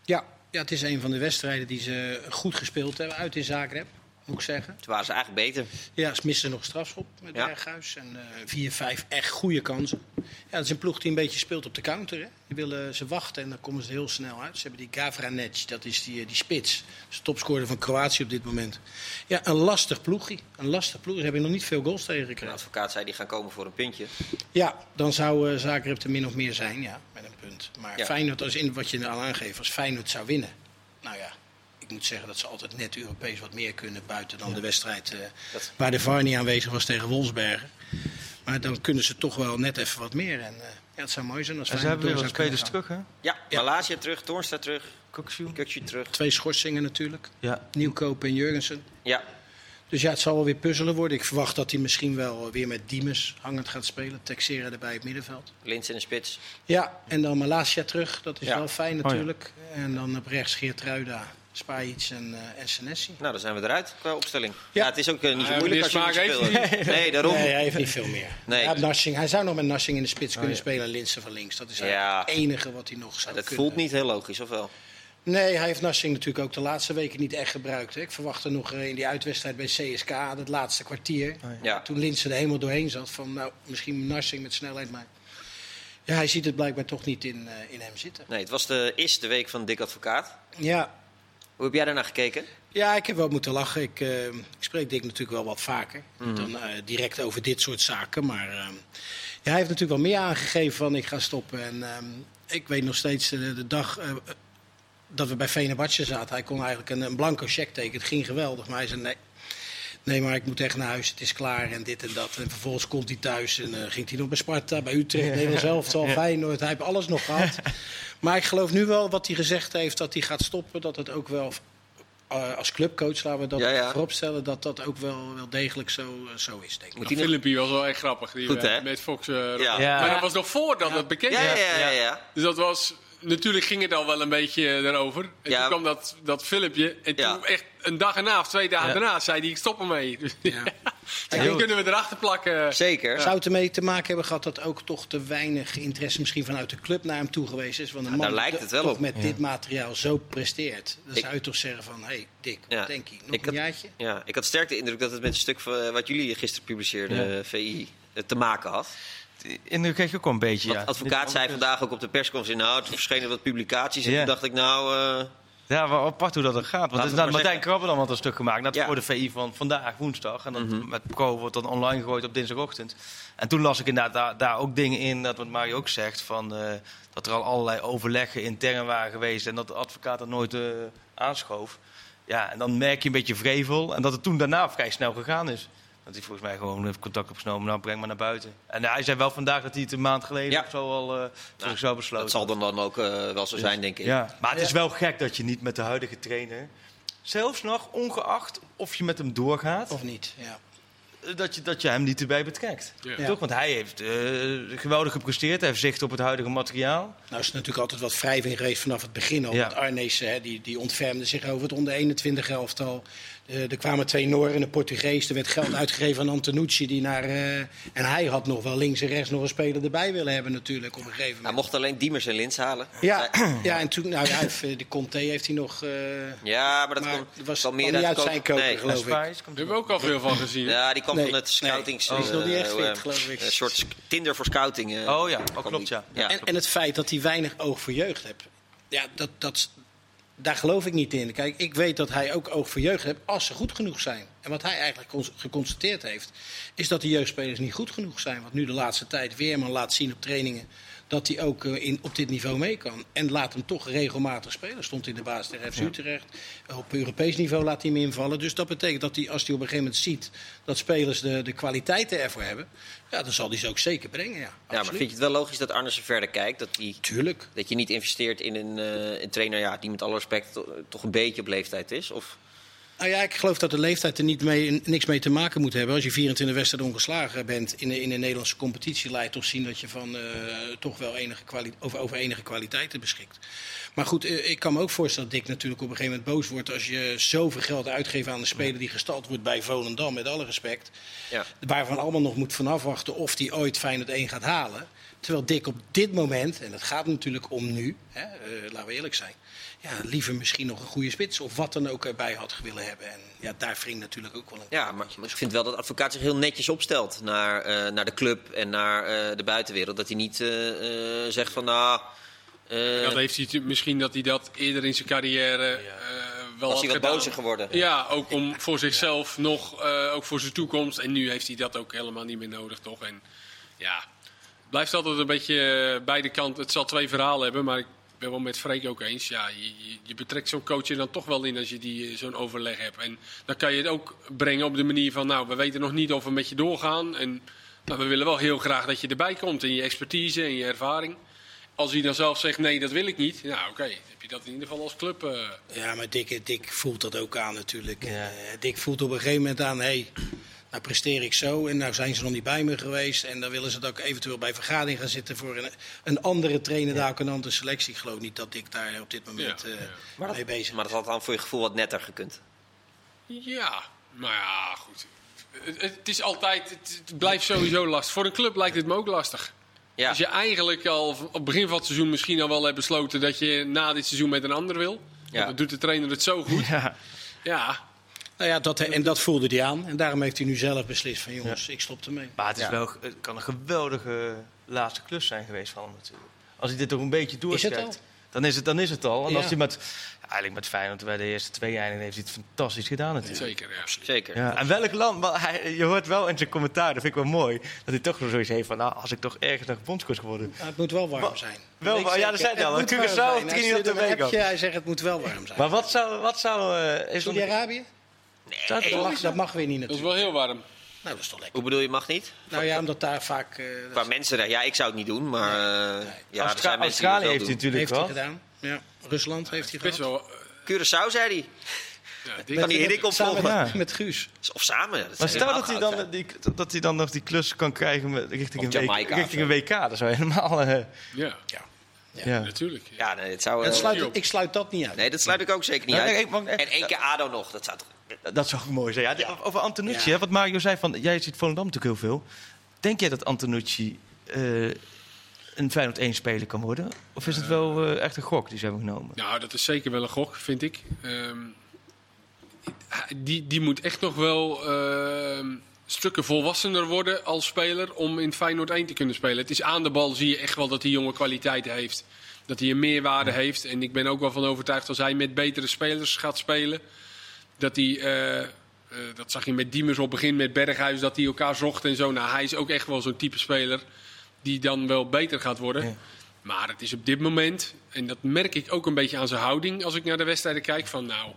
Ja, ja, het is een van de wedstrijden die ze goed gespeeld hebben uit in Zagreb, moet ik zeggen. Toen waren ze eigenlijk beter. Ja, ze missen nog strafschop met Ja. Berghuis. En eh, vier, vijf echt goede kansen. Ja, het is een ploeg die een beetje speelt op de counter. Hè. Die willen ze wachten en dan komen ze heel snel uit. Ze hebben die Gavranec, dat is die, eh, die spits. Dat is de topscorer van Kroatië op dit moment. Ja, een lastig ploegje. Een lastig ploeg. Ze hebben nog niet veel goals tegen De advocaat zei die gaan komen voor een puntje. Ja, dan zou eh Zagreb er min of meer zijn, ja, met een punt. Maar Ja. Feyenoord, als in wat je al aangeeft, als Feyenoord zou winnen. Nou ja, ik moet zeggen dat ze altijd net Europees wat meer kunnen buiten dan de wedstrijd eh, Dat- waar de VAR niet aanwezig was tegen Wolfsbergen. Maar dan kunnen ze toch wel net even wat meer. En eh, ja, het zou mooi zijn als En ze hebben weer wat spelers terug, hè? Ja, Malaysia terug, Toornstra terug. Kukje terug. Twee schorsingen natuurlijk. Ja. Nieuwkoop en Jurgensen. Ja, Dus ja, het zal wel weer puzzelen worden. Ik verwacht dat hij misschien wel weer met Diemes hangend gaat spelen. Texera erbij het middenveld. Lins in de spits. Ja, en dan Malasia terug. Dat is Ja. wel fijn ja. natuurlijk. En dan op rechts Geertruida, Spajic en, eh en Senesi. Nou, dan zijn we eruit qua opstelling. Ja, Ja. het is ook eh, niet zo Ja, moeilijk als je moet spelen. Nee, daarom. Nee, hij heeft niet veel meer. Nee. Ja, Narsing, hij zou nog met Narsing in de spits kunnen ja. spelen en Linsen van links. Dat is het enige wat hij nog zou dat kunnen. voelt niet heel logisch, of wel? Nee, hij heeft Narsing natuurlijk ook de laatste weken niet echt gebruikt. Hè. Ik verwachtte nog eh, in die uitwedstrijd bij CSK, het laatste kwartier. Ja. Toen Linsen er helemaal doorheen zat. Van nou, misschien Narsing met snelheid, maar... Ja, hij ziet het blijkbaar toch niet in, eh, in hem zitten. Nee, het was de, is de week van Dick Advocaat. Ja, Hoe heb jij daarnaar gekeken? Ja, ik heb wel moeten lachen. Ik, eh, ik spreek Dick natuurlijk wel wat vaker. Mhm. Dan eh, direct over dit soort zaken. Maar eh, ja, hij heeft natuurlijk wel meer aangegeven van ik ga stoppen. En ik weet nog steeds de dag dat we bij Venebatje zaten. Hij kon eigenlijk een, een blanco check tekenen. Het ging geweldig. Maar hij zei nee, Nee, maar ik moet echt naar huis, het is klaar en dit en dat. En vervolgens komt hij thuis en uh, ging hij nog bij Sparta, bij Utrecht, Nederlands elftal, ja. Feyenoord. Hij heeft alles nog gehad. maar ik geloof nu wel wat hij gezegd heeft, dat hij gaat stoppen. Dat het ook wel, uh, als clubcoach, laten we dat Ja, ja. vooropstellen, dat dat ook wel, wel degelijk zo, uh, zo is, denk ik. Nog- filmpje was wel echt grappig. Die Goed, we met Fox. eh, Ja. Ja. Maar dat was nog voordat het bekend Ja, ja, werd. ja, ja, ja. Dus dat was... Natuurlijk ging het al wel een beetje erover. En Ja. toen kwam dat, dat filmpje. En Ja. toen echt een dag erna of twee dagen Ja. daarna zei hij ik stop ermee. Dus Ja. en die kunnen we erachter plakken. Zeker. Zou het ermee te maken hebben gehad dat ook toch te weinig interesse misschien vanuit de club naar hem toe geweest is? Want een Ja, man daar lijkt die het wel toch op. met dit materiaal zo presteert. Dan Ik- zou je toch zeggen van, hé hey, Dick, wat denk je? Nog Ik een had- jaartje? Ja, ik had sterk de indruk dat het met het stuk van, wat jullie gisteren publiceerden, Ja. eh, VI, eh, te maken had. In de kreeg ik ook wel een beetje, ja. advocaat zei vandaag ook op de persconferentie, nou, er verschenen wat publicaties. En Ja. toen dacht ik, nou, eh, Ja, wel apart hoe dat er gaat. Want is nou, Martijn. Krabbe dan wat een stuk gemaakt. Ja. voor de VI van vandaag, woensdag. En dat Mhm. met Pro wordt dan online gegooid op dinsdagochtend. En toen las ik inderdaad daar, daar ook dingen in, dat wat Mario ook zegt, van, eh, dat er al allerlei overleggen intern waren geweest en dat de advocaat dat nooit eh, aanschoof. Ja, en dan merk je een beetje vrevel. En dat het toen daarna vrij snel gegaan is. Dat hij volgens mij gewoon heeft contact opgenomen, nou breng maar naar buiten. En hij zei wel vandaag dat hij het een maand geleden Ja. of zo al eh voor zichzelf besloten dat zal dan, dan ook eh, wel zo zijn, denk ik. ja, maar het is wel gek dat je niet met de huidige trainer, zelfs nog ongeacht of je met hem doorgaat, Of niet? Ja. eh, dat je, dat je hem niet erbij betrekt. Ja. Toch? Want hij heeft eh, geweldig gepresteerd, hij heeft zicht op het huidige materiaal. Nou is er natuurlijk altijd wat wrijving geweest vanaf het begin al. Ja. Want Arnees hè, die, die ontfermde zich over het onder 21 elftal. Eh, er kwamen twee Noren en een Portugees. Er werd geld uitgegeven aan Antonucci. Die naar, eh, en hij had nog wel links en rechts nog een speler erbij willen hebben natuurlijk op een gegeven Hij moment. mocht alleen Diemers en Lins halen. Ja, ja, en toen, nou ja, hij heeft, de Conte heeft hij nog. eh, ja, maar dat maar was kwam meer niet uit zijn Nee. geloof ik. Daar hebben we ook al veel van gezien. Ja, die kwam Nee, van het scoutings... nee, die is nog niet echt eh, fit, geloof ik. Een soort Tinder voor scouting. Oh ja, oh, klopt ja. Ja. En, en het feit dat hij weinig oog voor jeugd heeft. Ja, dat, dat, daar geloof ik niet in. Kijk, ik weet dat hij ook oog voor jeugd heeft als ze goed genoeg zijn. En wat hij eigenlijk cons- geconstateerd heeft, is dat de jeugdspelers niet goed genoeg zijn. Want nu de laatste tijd Weerman laat zien op trainingen dat hij ook eh, in, op dit niveau mee kan. En laat hem toch regelmatig spelen. Stond in de baas tegen FC Utrecht. Op Europees niveau laat hij hem invallen. Dus dat betekent dat hij, als hij op een gegeven moment ziet dat spelers de, de kwaliteiten ervoor hebben, ja, dan zal hij ze ook zeker brengen. Ja, Ja, maar vind je het wel logisch dat Arnessen verder kijkt? Dat, die, Tuurlijk. dat je niet investeert in een, eh, een trainer ja, die met alle respect to- toch een beetje op leeftijd is? Of, Nou ja, ik geloof dat de leeftijd er niet mee, niks mee te maken moet hebben. Als je 24 wedstrijden ongeslagen bent in de, in de Nederlandse competitie, laat je toch zien dat je van, eh, toch wel enige over, over enige kwaliteiten beschikt. Maar goed, eh, ik kan me ook voorstellen dat Dick natuurlijk op een gegeven moment boos wordt als je zoveel geld uitgeeft aan een speler die gestald wordt bij Volendam, met alle respect. ja. Waarvan allemaal nog moet vanaf wachten of die ooit Feyenoord 1 gaat halen. Terwijl Dick op dit moment, en het gaat natuurlijk om nu, hè, eh, laten we eerlijk zijn. Ja, liever misschien nog een goede spits of wat dan ook erbij had willen hebben. En ja, daar wringt natuurlijk ook wel een Ja, maar ik vind wel dat de advocaat zich heel netjes opstelt naar, eh, naar de club en naar eh, de buitenwereld. Dat hij niet eh, eh, zegt van nou. eh, Dat heeft hij misschien dat hij dat eerder in zijn carrière eh, wel was hij wat bozer geworden? Ja, ook om voor zichzelf nog, eh, ook voor zijn toekomst. En nu heeft hij dat ook helemaal niet meer nodig, toch? En ja, het blijft altijd een beetje beide kanten. Het zal twee verhalen hebben, maar ik ben wel met Freek ook eens. Ja, je, je- betrekt zo'n coach er dan toch wel in als je die, eh, zo'n overleg hebt. En dan kan je het ook brengen op de manier van, nou, we weten nog niet of we met je doorgaan. En nou, we willen wel heel graag dat je erbij komt in je expertise en je ervaring. Als hij dan zelf zegt, nee, dat wil ik niet. Nou, oké, heb je dat in ieder geval als club... eh, Ja, maar Dick, Dick voelt dat ook aan natuurlijk. Ja. Eh, Dick voelt op een gegeven moment aan, hé, hey, nou presteer ik zo en nou zijn ze nog niet bij me geweest. En dan willen ze dat ook eventueel bij vergadering gaan zitten voor een, een andere trainer, daar ook een andere selectie. Ik geloof niet dat Dick daar op dit moment dat, mee bezig maar dat had dan voor je gevoel wat netter gekund. Ja, nou ja, goed. Het, het is altijd, het, het blijft sowieso lastig. Voor een club lijkt het me ook lastig. Ja. Als je eigenlijk al op het begin van het seizoen misschien al wel hebt besloten dat je na dit seizoen met een ander wil. Ja. Want dan doet de trainer het zo goed. Ja. Ja, Nou ja, dat, en dat voelde hij aan. En daarom heeft hij nu zelf beslist van jongens, ik stop ermee. Maar het, is Ja. wel, het kan een geweldige laatste klus zijn geweest van hem natuurlijk. Als hij dit toch een beetje Is doortrekt, het al? dan is het, dan is het al. En Ja. als hij met, eigenlijk met Feyenoord bij de eerste twee eindigen, heeft hij het fantastisch gedaan natuurlijk. zeker. Ja. Zeker. Ja, en welk land, maar hij, je hoort wel in zijn commentaar, dat vind ik wel mooi, dat hij toch zoiets heeft van, nou, als ik toch ergens nog bondscoach geworden. Nou, het moet wel warm Wa- zijn. wel warm, ja, dat zei hij al. Curaçao Trinidad een Tobago. Hij zegt het moet wel warm zijn. Maar wat zou, wat zou, eh, is er- Saudi-Arabië? Dat er mag, dat mag weer niet Dat is natuurlijk. wel heel warm. Nou, dat is toch lekker. Hoe bedoel je, mag niet? Nou ja, omdat daar vaak... eh, dat Qua mensenrechten, ja, ik zou het niet doen, maar eh, ja, Austra- zijn mensen Australië het wel heeft hij natuurlijk heeft hij wel. gedaan. Ja. Rusland heeft hij wel... eh, Curaçao, zei hij. ja. Kan die samen opvolgen? met, met Guus. Of samen. ja, dat Maar is stel dat hij, dan, die, dat hij dan nog die klus kan krijgen met, richting, een, WK, Jamaica richting een WK. Dat zou helemaal... eh, Ja, Ja. ja. natuurlijk. Ja, nee, het zou... Dat sluit, ik sluit dat niet uit. nee, dat sluit ik ook zeker niet Ja, uit. nee, En één keer ADO nog, dat zou toch... Dat zou ook mooi zijn. Ja, die- Over Antonucci, Ja. hè, wat Mario zei, van, jij ziet Volendam natuurlijk heel veel. Denk jij dat Antonucci eh, een Feyenoord 1 speler kan worden? Of is het wel eh, echt een gok die ze hebben genomen? Nou, dat is zeker wel een gok, vind ik. Ehm, die, die moet echt nog wel ehm, stukken volwassener worden als speler om in Feyenoord 1 te kunnen spelen. Het is aan de bal, zie je echt wel dat hij jonge kwaliteiten heeft. Dat hij een meerwaarde heeft. En ik ben ook wel van overtuigd als hij met betere spelers gaat spelen. Dat hij, eh, eh, dat zag je met Diemers op begin met Berghuis, dat hij elkaar zocht en zo. Nou, hij is ook echt wel zo'n type speler die dan wel beter gaat worden. Ja. Maar het is op dit moment, en dat merk ik ook een beetje aan zijn houding als ik naar de wedstrijden kijk, van nou,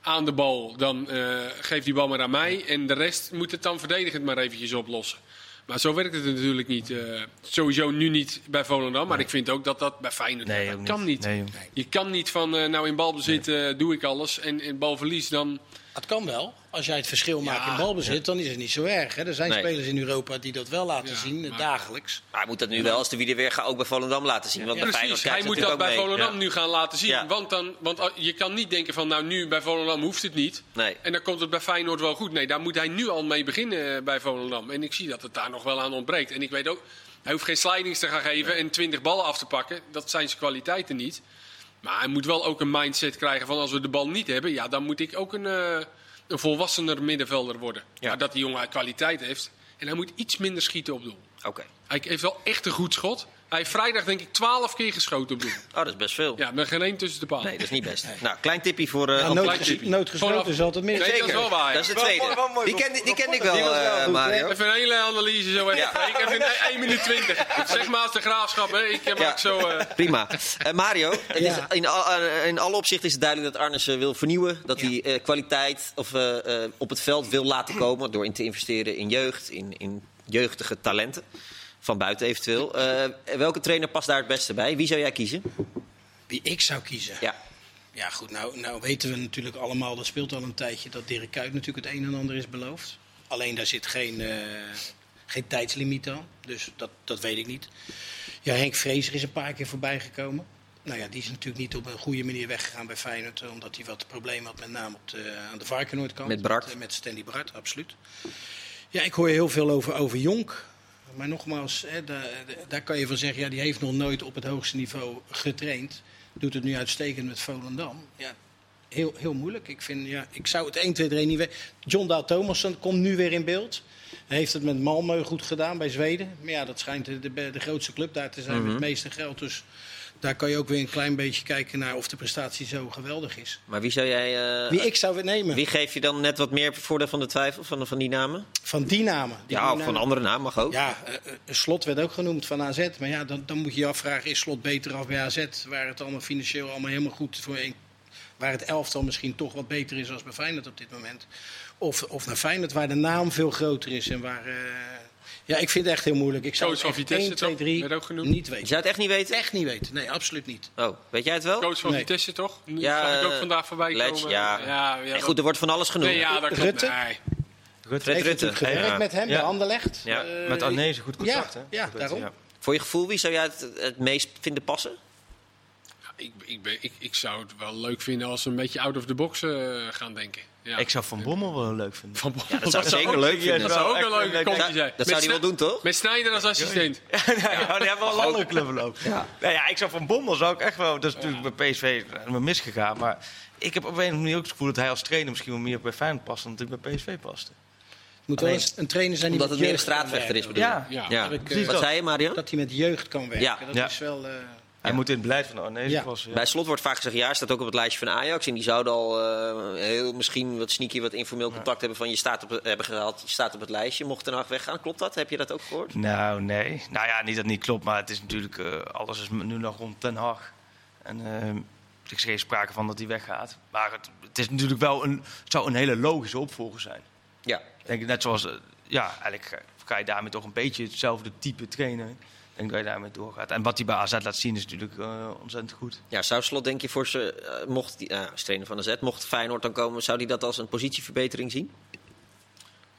aan de bal, dan eh geef die bal maar aan mij. En de rest moet het dan verdedigend maar eventjes oplossen. Maar zo werkt het natuurlijk niet. eh, sowieso nu niet bij Volendam, maar ik vind ook dat dat bij Feyenoord Nee, dat kan niet. Nee. Je kan niet van, eh, nou in balbezit eh, doe ik alles en in balverlies dan... Het kan wel. Als jij het verschil maakt Ja. in balbezit, dan is het niet zo erg. Hè? Er zijn Nee. spelers in Europa die dat wel laten Ja, zien, eh, maar- dagelijks. Maar hij moet dat nu wel als de wie weer gaat ook bij Volendam laten zien. Want bij Feyenoord Precies, hij moet dat bij mee. Volendam Ja. nu gaan laten zien. Ja. Want, dan, want uh, je kan niet denken van, nou nu bij Volendam hoeft het niet. Nee. En dan komt het bij Feyenoord wel goed. Nee, daar moet hij nu al mee beginnen eh, bij Volendam. En ik zie dat het daar nog wel aan ontbreekt. En ik weet ook, hij hoeft geen slidings te gaan geven en 20 ballen af te pakken. Dat zijn zijn kwaliteiten niet. Maar hij moet wel ook een mindset krijgen van als we de bal niet hebben, ja, dan moet ik ook een, eh, een volwassener middenvelder worden. Ja. Maar dat die jongen kwaliteit heeft. En hij moet iets minder schieten op doel. Oké. Hij heeft wel echt een goed schot. Hij heeft vrijdag denk ik 12 keer geschoten op doel. Oh, dat is best veel. Ja, met geen één tussen de palen. Nee, dat is niet best. Nou, klein tipje voor... eh Ja, Antoine. noodges- tipje. noodgesloten Vanaf- is altijd mis. Nee, dat is wel waar, ja. Dat is de Wel- tweede. wel. Die kende, die kende ik wel, eh, goed, Mario. Even een hele analyse zo even. Ja. Ik heb in 1 minuut 20. Zeg maar als de graafschap, hè. Ik heb Ja. ook zo... eh, Prima. Eh, Mario, het Ja. is in, al- eh, in alle opzichten is het duidelijk dat Arnes eh, wil vernieuwen. Dat Ja. hij eh, kwaliteit of, eh, eh, op het veld wil laten komen door in te investeren in jeugd, in, in jeugdige talenten. Van buiten eventueel. Eh, welke trainer past daar het beste bij? Wie zou jij kiezen? Wie ik zou kiezen. Ja. Ja, goed, nou, nou weten we natuurlijk allemaal, dat speelt al een tijdje, dat Dirk Kuyt natuurlijk het een en ander is beloofd. Alleen daar zit geen, eh, geen tijdslimiet aan, dus dat, dat weet ik niet. Ja, Henk Vrezer is een paar keer voorbij gekomen. Nou ja, die is natuurlijk niet op een goede manier weggegaan bij Feyenoord, eh, omdat hij wat problemen had, met name op de, aan de Varkenoordkant. Met Bart. Met, met Stanley Bart, absoluut. Ja, ik hoor heel veel over, over Jonk. Maar nogmaals, hè, daar, daar kan je van zeggen, ja, die heeft nog nooit op het hoogste niveau getraind. Doet het nu uitstekend met Volendam. Ja, heel, heel moeilijk. Ik, vind, ja, ik zou het 1, 2, 3 niet weten. John Dahl Thomasson komt nu weer in beeld. Hij heeft het met Malmö goed gedaan bij Zweden. Maar ja, dat schijnt de, de, de grootste club daar te zijn met het meeste geld. Dus daar kan je ook weer een klein beetje kijken naar of de prestatie zo geweldig is. Maar wie zou jij... eh, Wie ik zou nemen, wie geef je dan net wat meer voordeel van de twijfel van, van die namen? van die namen. Die Ja, of van andere naam mag ook. Ja, eh, eh, Slot werd ook genoemd van AZ. Maar ja, dan, dan moet je je afvragen, is Slot beter af bij AZ? Waar het allemaal financieel allemaal helemaal goed voor een... Waar het elftal misschien toch wat beter is als bij Feyenoord op dit moment. Of, of naar Feyenoord, waar de naam veel groter is. En waar, ja, ik vind het echt heel moeilijk. Ik zou Coach van Vitesse 1, 2, toch? 3 Werd ook genoemd. niet Je weten. zou het echt niet weten? Echt niet weten. Nee, absoluut niet. Oh, weet jij het wel? coach van Nee. Vitesse, toch? Nu Ja, zag ik ook eh, vandaag voorbij Ledge, komen. ja. ja, ja Nee, goed, er wordt van alles genoemd. Nee, ja, dat klopt. Rutte? Nee. Rutte. Fred heeft Rutte. natuurlijk gewerkt Ja. met hem, Ja. bij Anderlecht. Ja. Eh, Met Arnezen goed contact, ja, hè? ja, daarom. ja. Voor je gevoel, wie zou jij het, het meest vinden passen? Ik, ik, ben, ik, ik zou het wel leuk vinden als we een beetje out of the box eh, gaan denken. Ja. Ik zou Van Bommel wel leuk vinden. Van Ja, dat zou zeker ook- leuk vinden. Dat zou ook een leuke een combi Dat, zijn. dat Met zou hij wel doen, toch? Met Snijder als assistent. ja, ja, die hebben wel een andere club ook. Ja. Nou ja, ik zou Van Bommel zou ik echt wel... Dat is natuurlijk bij PSV me misgegaan. Maar ik heb op een of andere manier ook het gevoel dat hij als trainer misschien wel meer bij Feyenoord past dan dat hij bij PSV past. moet wel eens een trainer zijn die Omdat met het meer een straatvechter is, bedoel je? Ja, Ja. Ik, eh, Wat dat. zei je, Mario? Dat hij met jeugd kan werken. Ja. Dat Ja. is wel... eh, Hij moet in het beleid van Arnezen Ja. passen. Ja. Bij slot wordt vaak gezegd, ja, staat ook op het lijstje van Ajax. En die zouden al eh, heel misschien wat sneaky, wat informeel contact hebben van je staat op, hebben gehaald. Je staat op het lijstje, mocht Ten Hag weggaan. Klopt dat? Heb je dat ook gehoord? Nou, nee. Nou ja, niet dat het niet klopt, maar het is natuurlijk... eh, alles is nu nog rond Ten Hag. En ehm, er is geen sprake van dat hij weggaat. Maar het, het is natuurlijk wel een, het zou een hele logische opvolger zijn. Ja. Ik Denk, net zoals, ja, eigenlijk ga- ga je daarmee toch een beetje hetzelfde type trainen. Ik denk dat je daarmee doorgaat. En wat hij bij AZ laat zien is natuurlijk eh, ontzettend goed. Ja, zou Slot denk je voor ze, eh, mocht die, uh, als trainer van de Z, mocht Feyenoord dan komen, zou hij dat als een positieverbetering zien?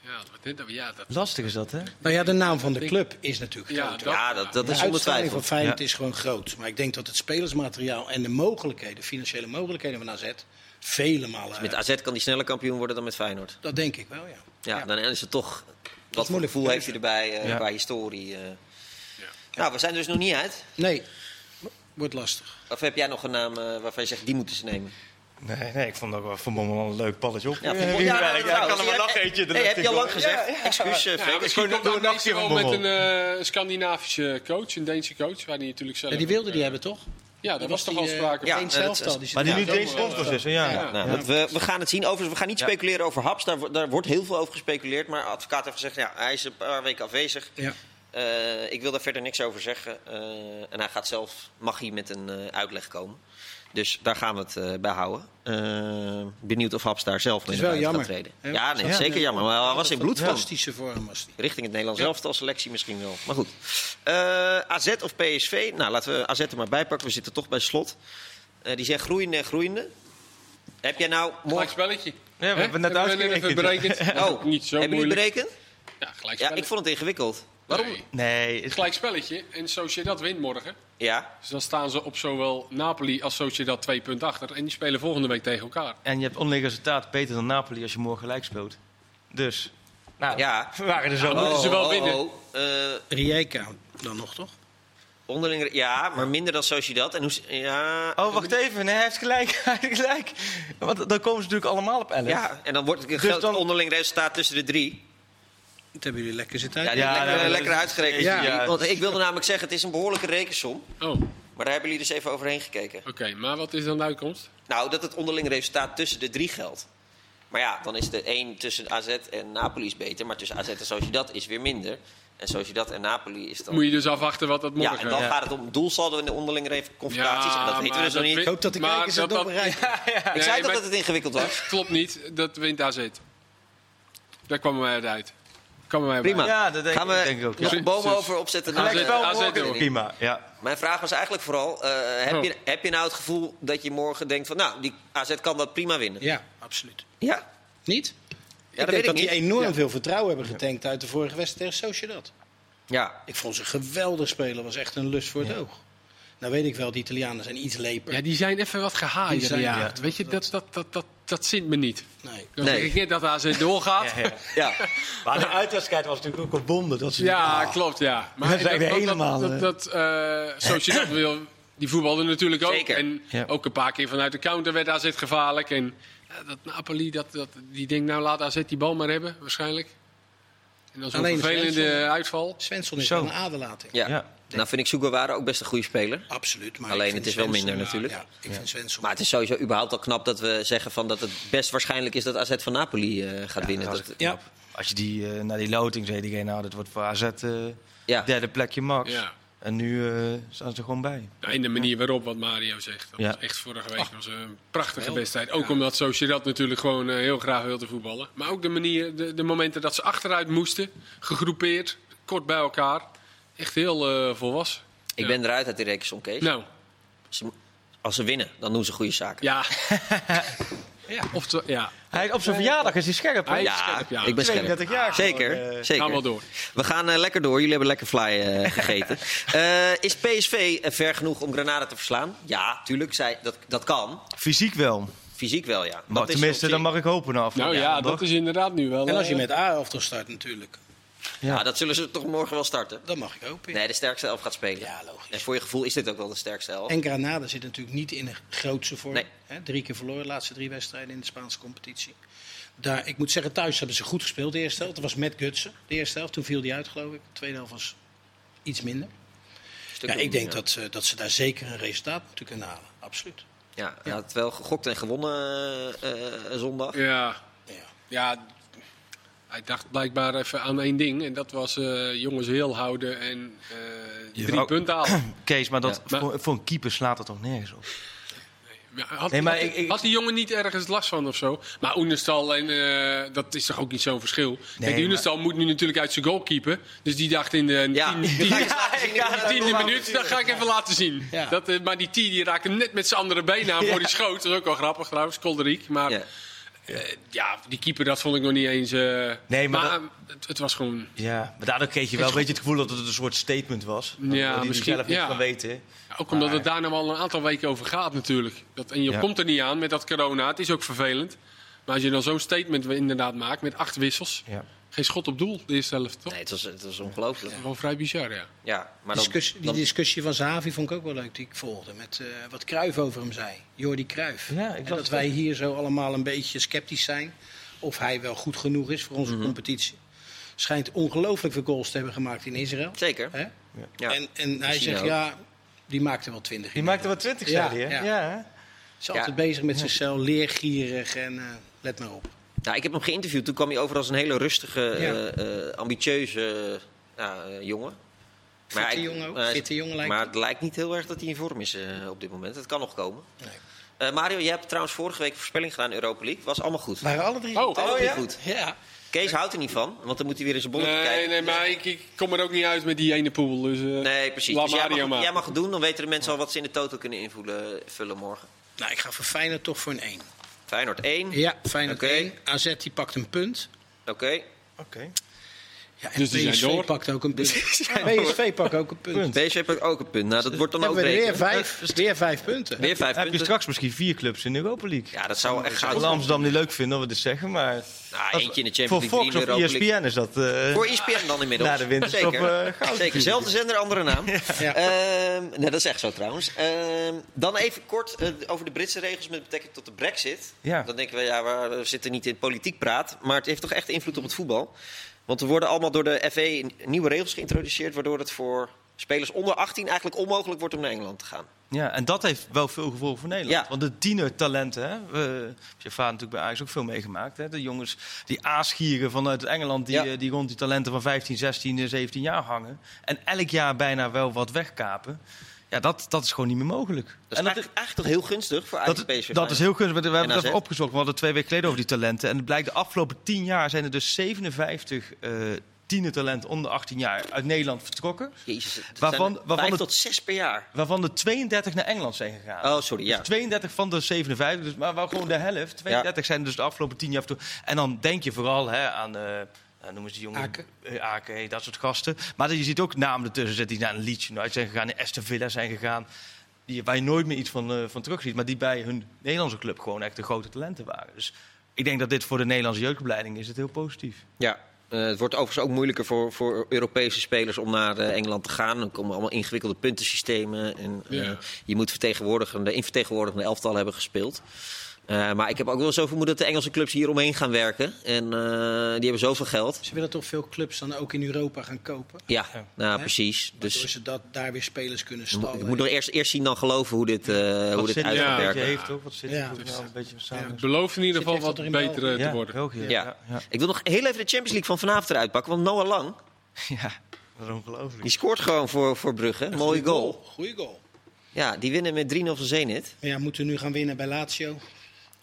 Ja, dat, wordt net- ja, dat, Lastig is dat, hè? Nou ja, de naam van de club is natuurlijk Ja, groot. dat- ja, dat, dat de is zonder twijfel. van Feyenoord Ja. is gewoon groot. Maar ik denk dat het spelersmateriaal en de mogelijkheden, financiële mogelijkheden van AZ, vele malen... Met AZ kan die sneller kampioen worden dan met Feyenoord. Dat denk ik wel, ja. Ja, dan is het toch... Wat voor gevoel heeft hij erbij eh, Ja. qua historie? Nou, we zijn er dus nog niet uit. Nee, wordt lastig. Of heb jij nog een naam eh, waarvan je zegt, die moeten ze nemen? Nee, nee ik vond ook wel, wel een leuk balletje op. Ja, Bommel- ja, nou, Ja, ik kan hem een ja, lach eentje Hey, heb je al lang gezegd? Excuus, eh, Ja, Freek. misschien gewoon dat een actie van met een eh, Scandinavische coach, een Deense coach, waar hij natuurlijk zelf... Ja, die wilde die hebben, toch? Ja, daar was toch al die, sprake ja, van. Dat zelf is- al. Die Maar die nu Ja, Deens dat wel, bondscoach is, ja. Ja. Nou, dat we, we gaan het zien. Overigens, we gaan niet Ja. speculeren over Haps. Daar, wo- daar wordt heel veel over gespeculeerd. Maar de advocaat heeft gezegd, ja, hij is een paar weken afwezig. Ja. Eh, ik wil daar verder niks over zeggen. Eh, en hij gaat zelf, mag hij met een eh, uitleg komen. Dus daar gaan we het eh, bij houden. Benieuwd of Haps daar zelf mee buiten gaat treden. Ja. Ja, nee, Ja. zeker jammer. Maar hij was in bloedvorm. Fantastische vorm was die. Richting het Nederlands elftal selectie misschien wel. Maar goed. Eh, AZ of PSV? Nou, laten we AZ er maar bij pakken. We zitten toch bij slot. Eh, die zijn groeiende en groeiende. Heb jij nou Gelijk spelletje. Ja, we hebben net uitgerekend. even berekend. Oh, niet zo hebben jullie moeilijk. berekend? Ja, gelijk Ja, spelletje. ik vond het ingewikkeld. Waarom? Nee, Nee, het- Gelijk spelletje. En Sociedad wint morgen. Ja. Dus dan staan ze op zowel Napoli als Sociedad twee punten achter. En die spelen volgende week tegen elkaar. en je hebt onderling resultaat beter dan Napoli als je morgen gelijk speelt. Dus, nou, Ja. we waren er zo. moeten Oh, ze wel winnen. Eh, Rijeka dan nog, toch? onderling, ja, maar minder dan Sociedad. En hoe, ja, Oh, wacht even. Nee, hij heeft gelijk. Hij heeft gelijk. Want dan komen ze natuurlijk allemaal op 11. ja, en dan wordt het Dus dan- onderling resultaat tussen de drie. Dat hebben jullie lekker zitten Ja, uit. Ja, lekker, dat- lekker uitgerekend. Ja. Ja. Want ik wilde namelijk zeggen, het is een behoorlijke rekensom. Oh, oké. Maar daar hebben jullie dus even overheen gekeken. Maar wat is dan de uitkomst? Nou, dat het onderling resultaat tussen de drie geldt. Maar ja, dan is de één tussen AZ en Napoli is beter. Maar tussen AZ en Sociedad is weer minder. En Sociedad en Napoli is dan... Moet je dus afwachten wat dat ja, morgen en dan Ja. gaat het om doelsaldo in de onderlinge confrontaties. en dat weten we dus nog niet. Ik hoop dat de maar kijkers het nog dat- bereiken. Ik zei Nee, toch dat het ingewikkeld was? Klopt niet, dat wint AZ. Daar kwamen wij uit. Kwamen wij Prima. Ja, dat denk, Gaan we ik denk ik ook. nog Ja. een boom over opzetten? Door. Prima, ja. Mijn vraag was eigenlijk vooral, eh, heb, Oh. je, heb je nou het gevoel dat je morgen denkt van... nou, die AZ kan dat prima winnen? Ja, absoluut. Ja? Niet? Ja, ik dat denk weet ik dat niet. die enorm veel vertrouwen hebben getankt uit de vorige wedstrijd tegen Sociedad. Ja. Ik vond ze geweldig spelen. was echt een lust voor het oog. Nou weet ik wel, die Italianen zijn iets leper. Ja, die zijn even wat Die gehaaid. zijn- Ja. ja. Weet je, dat, dat, dat, dat, dat zint me niet. Nee. Dan Nee. zeg ik niet dat AZ doorgaat. Ja, ja. Maar de uitwedstrijd was natuurlijk ook een wonder. Dat ze klopt, ja. Maar Dat zijn dat, dat, helemaal, dat, eh. dat, eh, Sociedad wil, die voetbalde natuurlijk ook. Zeker. En Ja. ook een paar keer vanuit de counter werd AZ gevaarlijk. En ja, dat Napoli, dat, dat, die denkt nou laat AZ die bal maar hebben, waarschijnlijk. En dan zo'n Alleen vervelende Svensson. uitval. Svensson is Zo. een aderlating. ja. Ja. Nou vind ik Sugawara ook best een goede speler. Absoluut. Maar Alleen, het is wel minder ja, natuurlijk. Ja, ik vind Svensson... Maar het is sowieso überhaupt al knap dat we zeggen van dat het best waarschijnlijk is dat AZ van Napoli eh, gaat winnen. dat is Dat- ja, Als je die, eh, naar die loting zei, diegene, nou, dat wordt voor AZ eh ja. derde plekje max. Ja. En nu eh, staan ze er gewoon bij. Nou, in de manier waarop, wat Mario zegt. Dat Ja. was echt vorige week was een prachtige wedstrijd. Ook Ja. omdat Sociedad natuurlijk gewoon eh, heel graag wilde voetballen. Maar ook de manier, de, de momenten dat ze achteruit moesten, gegroepeerd, kort bij elkaar. Echt heel eh, volwassen. Ik Ja. ben eruit uit die rekensom, Kees. Nou, Ze Als ze winnen, dan doen ze goede zaken. ja. ja. Of te- ja, Hij, op zijn verjaardag is hij scherp. Hij- Ja, scherp, ja. ik ben scherp. 32 jaar. Zeker, eh, zeker. gaan wel door. We gaan eh, lekker door. Jullie hebben lekker fly eh, gegeten. Eh, is PSV ver genoeg om Granada te verslaan? Ja, tuurlijk. Zij, dat, dat kan. Fysiek wel. Fysiek wel, ja. Maar Dat is tenminste, dan mag ik hopen na afloop. Nou ja, dat is inderdaad nu wel... en als je met A-elftal start natuurlijk. Ja, dat zullen ze toch morgen wel starten? Dat mag ik hopen. ja. Nee, de sterkste elf gaat spelen. Ja, logisch. En voor je gevoel is dit ook wel de sterkste elf. En Granada zit natuurlijk niet in een grootste vorm. Nee. Hè, drie keer verloren, de laatste drie wedstrijden in de Spaanse competitie. Daar, ik moet zeggen, thuis hebben ze goed gespeeld de eerste helft. Dat was met Gutsen, de eerste helft. Toen viel die uit, geloof ik. De tweede helft was iets minder. Ja, ik denk ja. dat, ze, dat ze daar zeker een resultaat moeten kunnen halen. Absoluut. Ja, hij had wel gegokt en gewonnen eh, eh, zondag. Ja, Ja. ja, hij dacht blijkbaar even aan één ding. En dat was eh, jongens heel houden en eh, drie wou- punten halen. Kees, maar, dat, Ja, maar- Voor, voor een keeper slaat dat toch nergens op? Had, Nee, maar had, ik- ik- had die jongen niet ergens last van of zo? Maar Oenestal, en, eh, dat is toch ook niet zo'n verschil? Nee, Kijk, moet nu natuurlijk uit zijn goal keeper. Dus die dacht in de Ja, tien-. Ja, tiende minuut, dat ga ik even laten zien. Ja. Dat, maar die T die raakte net met zijn andere been aan voor die schoot. Dat is ook wel grappig trouwens, Kolderiek. Maar Ja. ja. die keeper, dat vond ik nog niet eens... eh, Nee, maar maar het, het was gewoon... Ja, maar daardoor kreeg je wel een beetje het gevoel dat het een soort statement was. Ja, die misschien, zelf niet ja. van weten. Ook omdat Maar- het daar nou al een aantal weken over gaat natuurlijk. Dat, en je Ja. komt er niet aan met dat corona. Het is ook vervelend. Maar als je dan zo'n statement inderdaad maakt met acht wissels. Ja. Geen schot op doel, de eerste helft, toch? Nee, het was, het was ongelooflijk. Wel vrij bizar, ja. Ja, maar dan, Discussie, die dan- discussie van Zavi vond ik ook wel leuk, die ik volgde. Met eh, wat Cruijff over hem zei. Jordi Cruijff. Ja, ik en dat wij hier zo allemaal een beetje sceptisch zijn. Of hij wel goed genoeg is voor onze Mhm. competitie. Schijnt ongelooflijk veel goals te hebben gemaakt in Israël. Zeker. Hè? Ja. En, en hij zegt, ook. ja, die maakte wel twintig. Die maakte wel 20, Ja, zei hij, hè? ja. Is altijd bezig met zichzelf, leergierig en eh, let maar op. Nou, ik heb hem geïnterviewd. Toen kwam hij over als een hele rustige, Ja. eh, eh, ambitieuze ja, eh, jongen. Fitte ik- jongen ook, fitte jongen lijkt Maar het lijkt niet heel erg dat hij in vorm is eh, op dit moment. Het kan nog komen. Nee. Eh, Mario, je hebt trouwens vorige week een voorspelling gedaan in Europa League. Was allemaal goed. Waren alle drie Oh? Alle drie ja? goed. Ja. Kees houdt er niet van, want dan moet hij weer in zijn bolletje Nee, kijken. nee, maar ik, ik kom er ook niet uit met die ene pool. Dus, eh, Nee, precies. Dus jij mag, maar. jij mag het doen, dan weten de mensen al wat ze in de total kunnen invullen vullen morgen. Nou, ik ga voor Feyenoord toch voor een 1. Feyenoord 1. Ja, Feyenoord Oké. 1. AZ die pakt een punt. Oké. Oké. Ja, en Dus die zijn PSV door. pakt ook een punt. PSV pakt ook een punt. PSV pakt ook een punt. Nou, dat wordt dan ook er weer vijf, weer vijf punten. Weer vijf Heb je straks misschien vier clubs in de Europa League? Ja, dat zou echt zijn. Amsterdam niet leuk vinden dat we dit zeggen, maar... Nou, eentje in de Voor Champions League, drie in de Europa League. ESPN is dat... eh, Voor ESPN dan inmiddels. Na de winterstop, Zeker. eh, Zeker. Zelfde zender, andere naam. Ja. Ehm, nee, dat is echt zo trouwens. Ehm, dan even kort eh, over de Britse regels met betrekking tot de brexit. Ja. Dan denken we, ja, we zitten niet in politiek praat. Maar het heeft toch echt invloed op het voetbal. Want er worden allemaal door de FA nieuwe regels geïntroduceerd... waardoor het voor spelers onder 18 eigenlijk onmogelijk wordt om naar Engeland te gaan. Ja, en dat heeft wel veel gevolgen voor Nederland. Ja. Want de tienertalenten, hè, we, je vader natuurlijk bij Ajax ook veel meegemaakt. Hè, de jongens die aasgieren vanuit Engeland, die, Ja. eh, die rond die talenten van 15, 16, eh, 17 jaar hangen. En elk jaar bijna wel wat wegkapen. Ja, dat, dat is gewoon niet meer mogelijk. Dat is en dat, eigenlijk, eigenlijk toch heel gunstig voor dat, PSV. dat is heel gunstig. We, we hebben En het even opgezocht. We hadden twee weken geleden over die talenten. En het blijkt de afgelopen 10 jaar zijn er dus 57 eh tienertalenten onder 18 jaar uit Nederland vertrokken. Jezus, Waarvan- waarvan tot zes per jaar. Waarvan er 32 naar Engeland zijn gegaan. Oh, sorry, ja. Dus 32 van de 57, dus, maar gewoon de helft. 32 zijn er dus de afgelopen 10 jaar. En dan denk je vooral hè, aan, eh noemen ze die jongen, Aken. eh, Aken, dat soort gasten. Maar je ziet ook namen ertussen zitten die naar een Leeds United zijn gegaan, naar Aston Villa zijn gegaan. Die, waar je nooit meer iets van, eh van terug ziet, maar die bij hun Nederlandse club gewoon echt de grote talenten waren. Dus ik denk dat dit voor de Nederlandse jeugdopleiding is het heel positief. Ja, eh, het wordt overigens ook moeilijker voor, voor Europese spelers om naar eh, Engeland te gaan. Er komen allemaal ingewikkelde puntensystemen. En, Ja. je moet vertegenwoordigende, in vertegenwoordigende elftal hebben gespeeld. Eh, maar ik heb ook wel zo vermoeden dat de Engelse clubs hier omheen gaan werken. En eh, die hebben zoveel geld. Ze willen toch veel clubs dan ook in Europa gaan kopen? Ja, Ja. nou precies. Waardoor Dus ze dat, daar weer spelers kunnen stallen. ik moet nog eerst, eerst zien dan geloven hoe dit, eh, hoe dit uit ja, gaat een beetje werken. heeft ook, wat City Ja. nou een beetje samen. Het belooft in ieder Zit geval wat er beter België? te ja, worden. België, Ja. ja. Ja. Ik wil nog heel even de Champions League van vanavond eruit pakken. Want Noah Lang, Ja, dat is ongelooflijk. die scoort gewoon voor, voor Brugge. Mooie goal. Goeie goal. Ja, die winnen met 3-0 van Zenit. Maar ja, moeten we nu gaan winnen bij Lazio?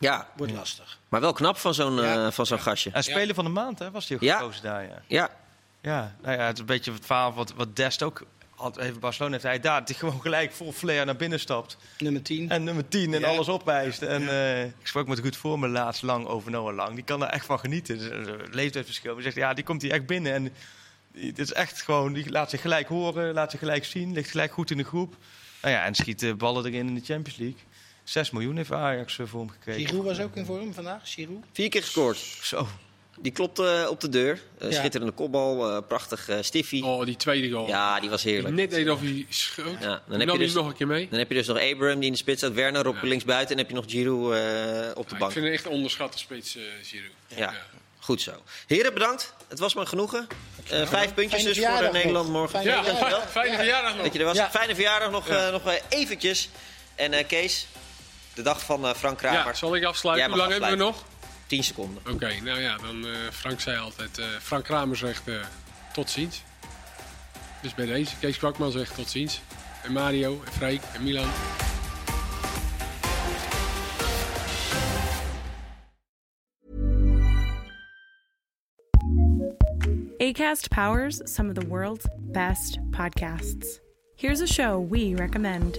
Ja, Wordt lastig. maar wel knap van zo'n Ja. eh, van zo'n gastje. En speler van de maand, hè, was hij ook Ja. gekozen daar, ja. Ja, Ja, nou ja, het is een beetje het verhaal wat, wat Dest ook had. Even Barcelona heeft hij daar, die gewoon gelijk vol flair naar binnen stapt. Nummer 10. En nummer 10 en Ja. alles opwijst. En eh, ik sprak met Ruud voor me laatst lang over Noah Lang. Die kan er echt van genieten. Dus, eh, leeftijdsverschil. Hij zegt, ja, die komt hier echt binnen. En die- dit is echt gewoon, die laat zich gelijk horen, laat zich gelijk zien. Ligt gelijk goed in de groep. Nou ja, en schiet de ballen erin in de Champions League. 6 miljoen heeft Ajax eh, voor hem gekregen. Giroud was ook in vorm vandaag. Giroud. vier keer gescoord. Zo. Die klopt eh, op de deur. Eh, Ja. Schitterende kopbal, eh, prachtig eh stiffie. Oh, die tweede goal. Ja, die was heerlijk. Net deed of hij schoot. Ja, dan heb je dus- nog een keer mee. Dan heb je dus nog Abraham die in de spits staat, Werner op Ja. linksbuiten en heb je nog Giroud eh, op de Ja, ik bank. vind het echt een onderschatte spits, eh Giroud. Ja. Goed zo. Heren, bedankt. Het was me genoegen. Eh, vijf puntjes Fijne dus voor Nederland nog. morgen. Fijne Ja, verjaardag. dankjewel. fijne verjaardag nog. Dat je er was. Ja. Fijne verjaardag nog, Ja. eh, nog eventjes. En eh, Kees, de dag van eh, Frank Kramer. Ja, zal ik afsluiten? Hoe lang hebben we nog? 10 seconden. Oké, nou ja, dan uh, Frank zei altijd, eh, Frank Kramer zegt tot ziens. Dus bij deze, Kees Kwakman zegt tot ziens. En Mario, en Freek, en Milan. ACAST powers some of the world's best podcasts. Here's a show we recommend.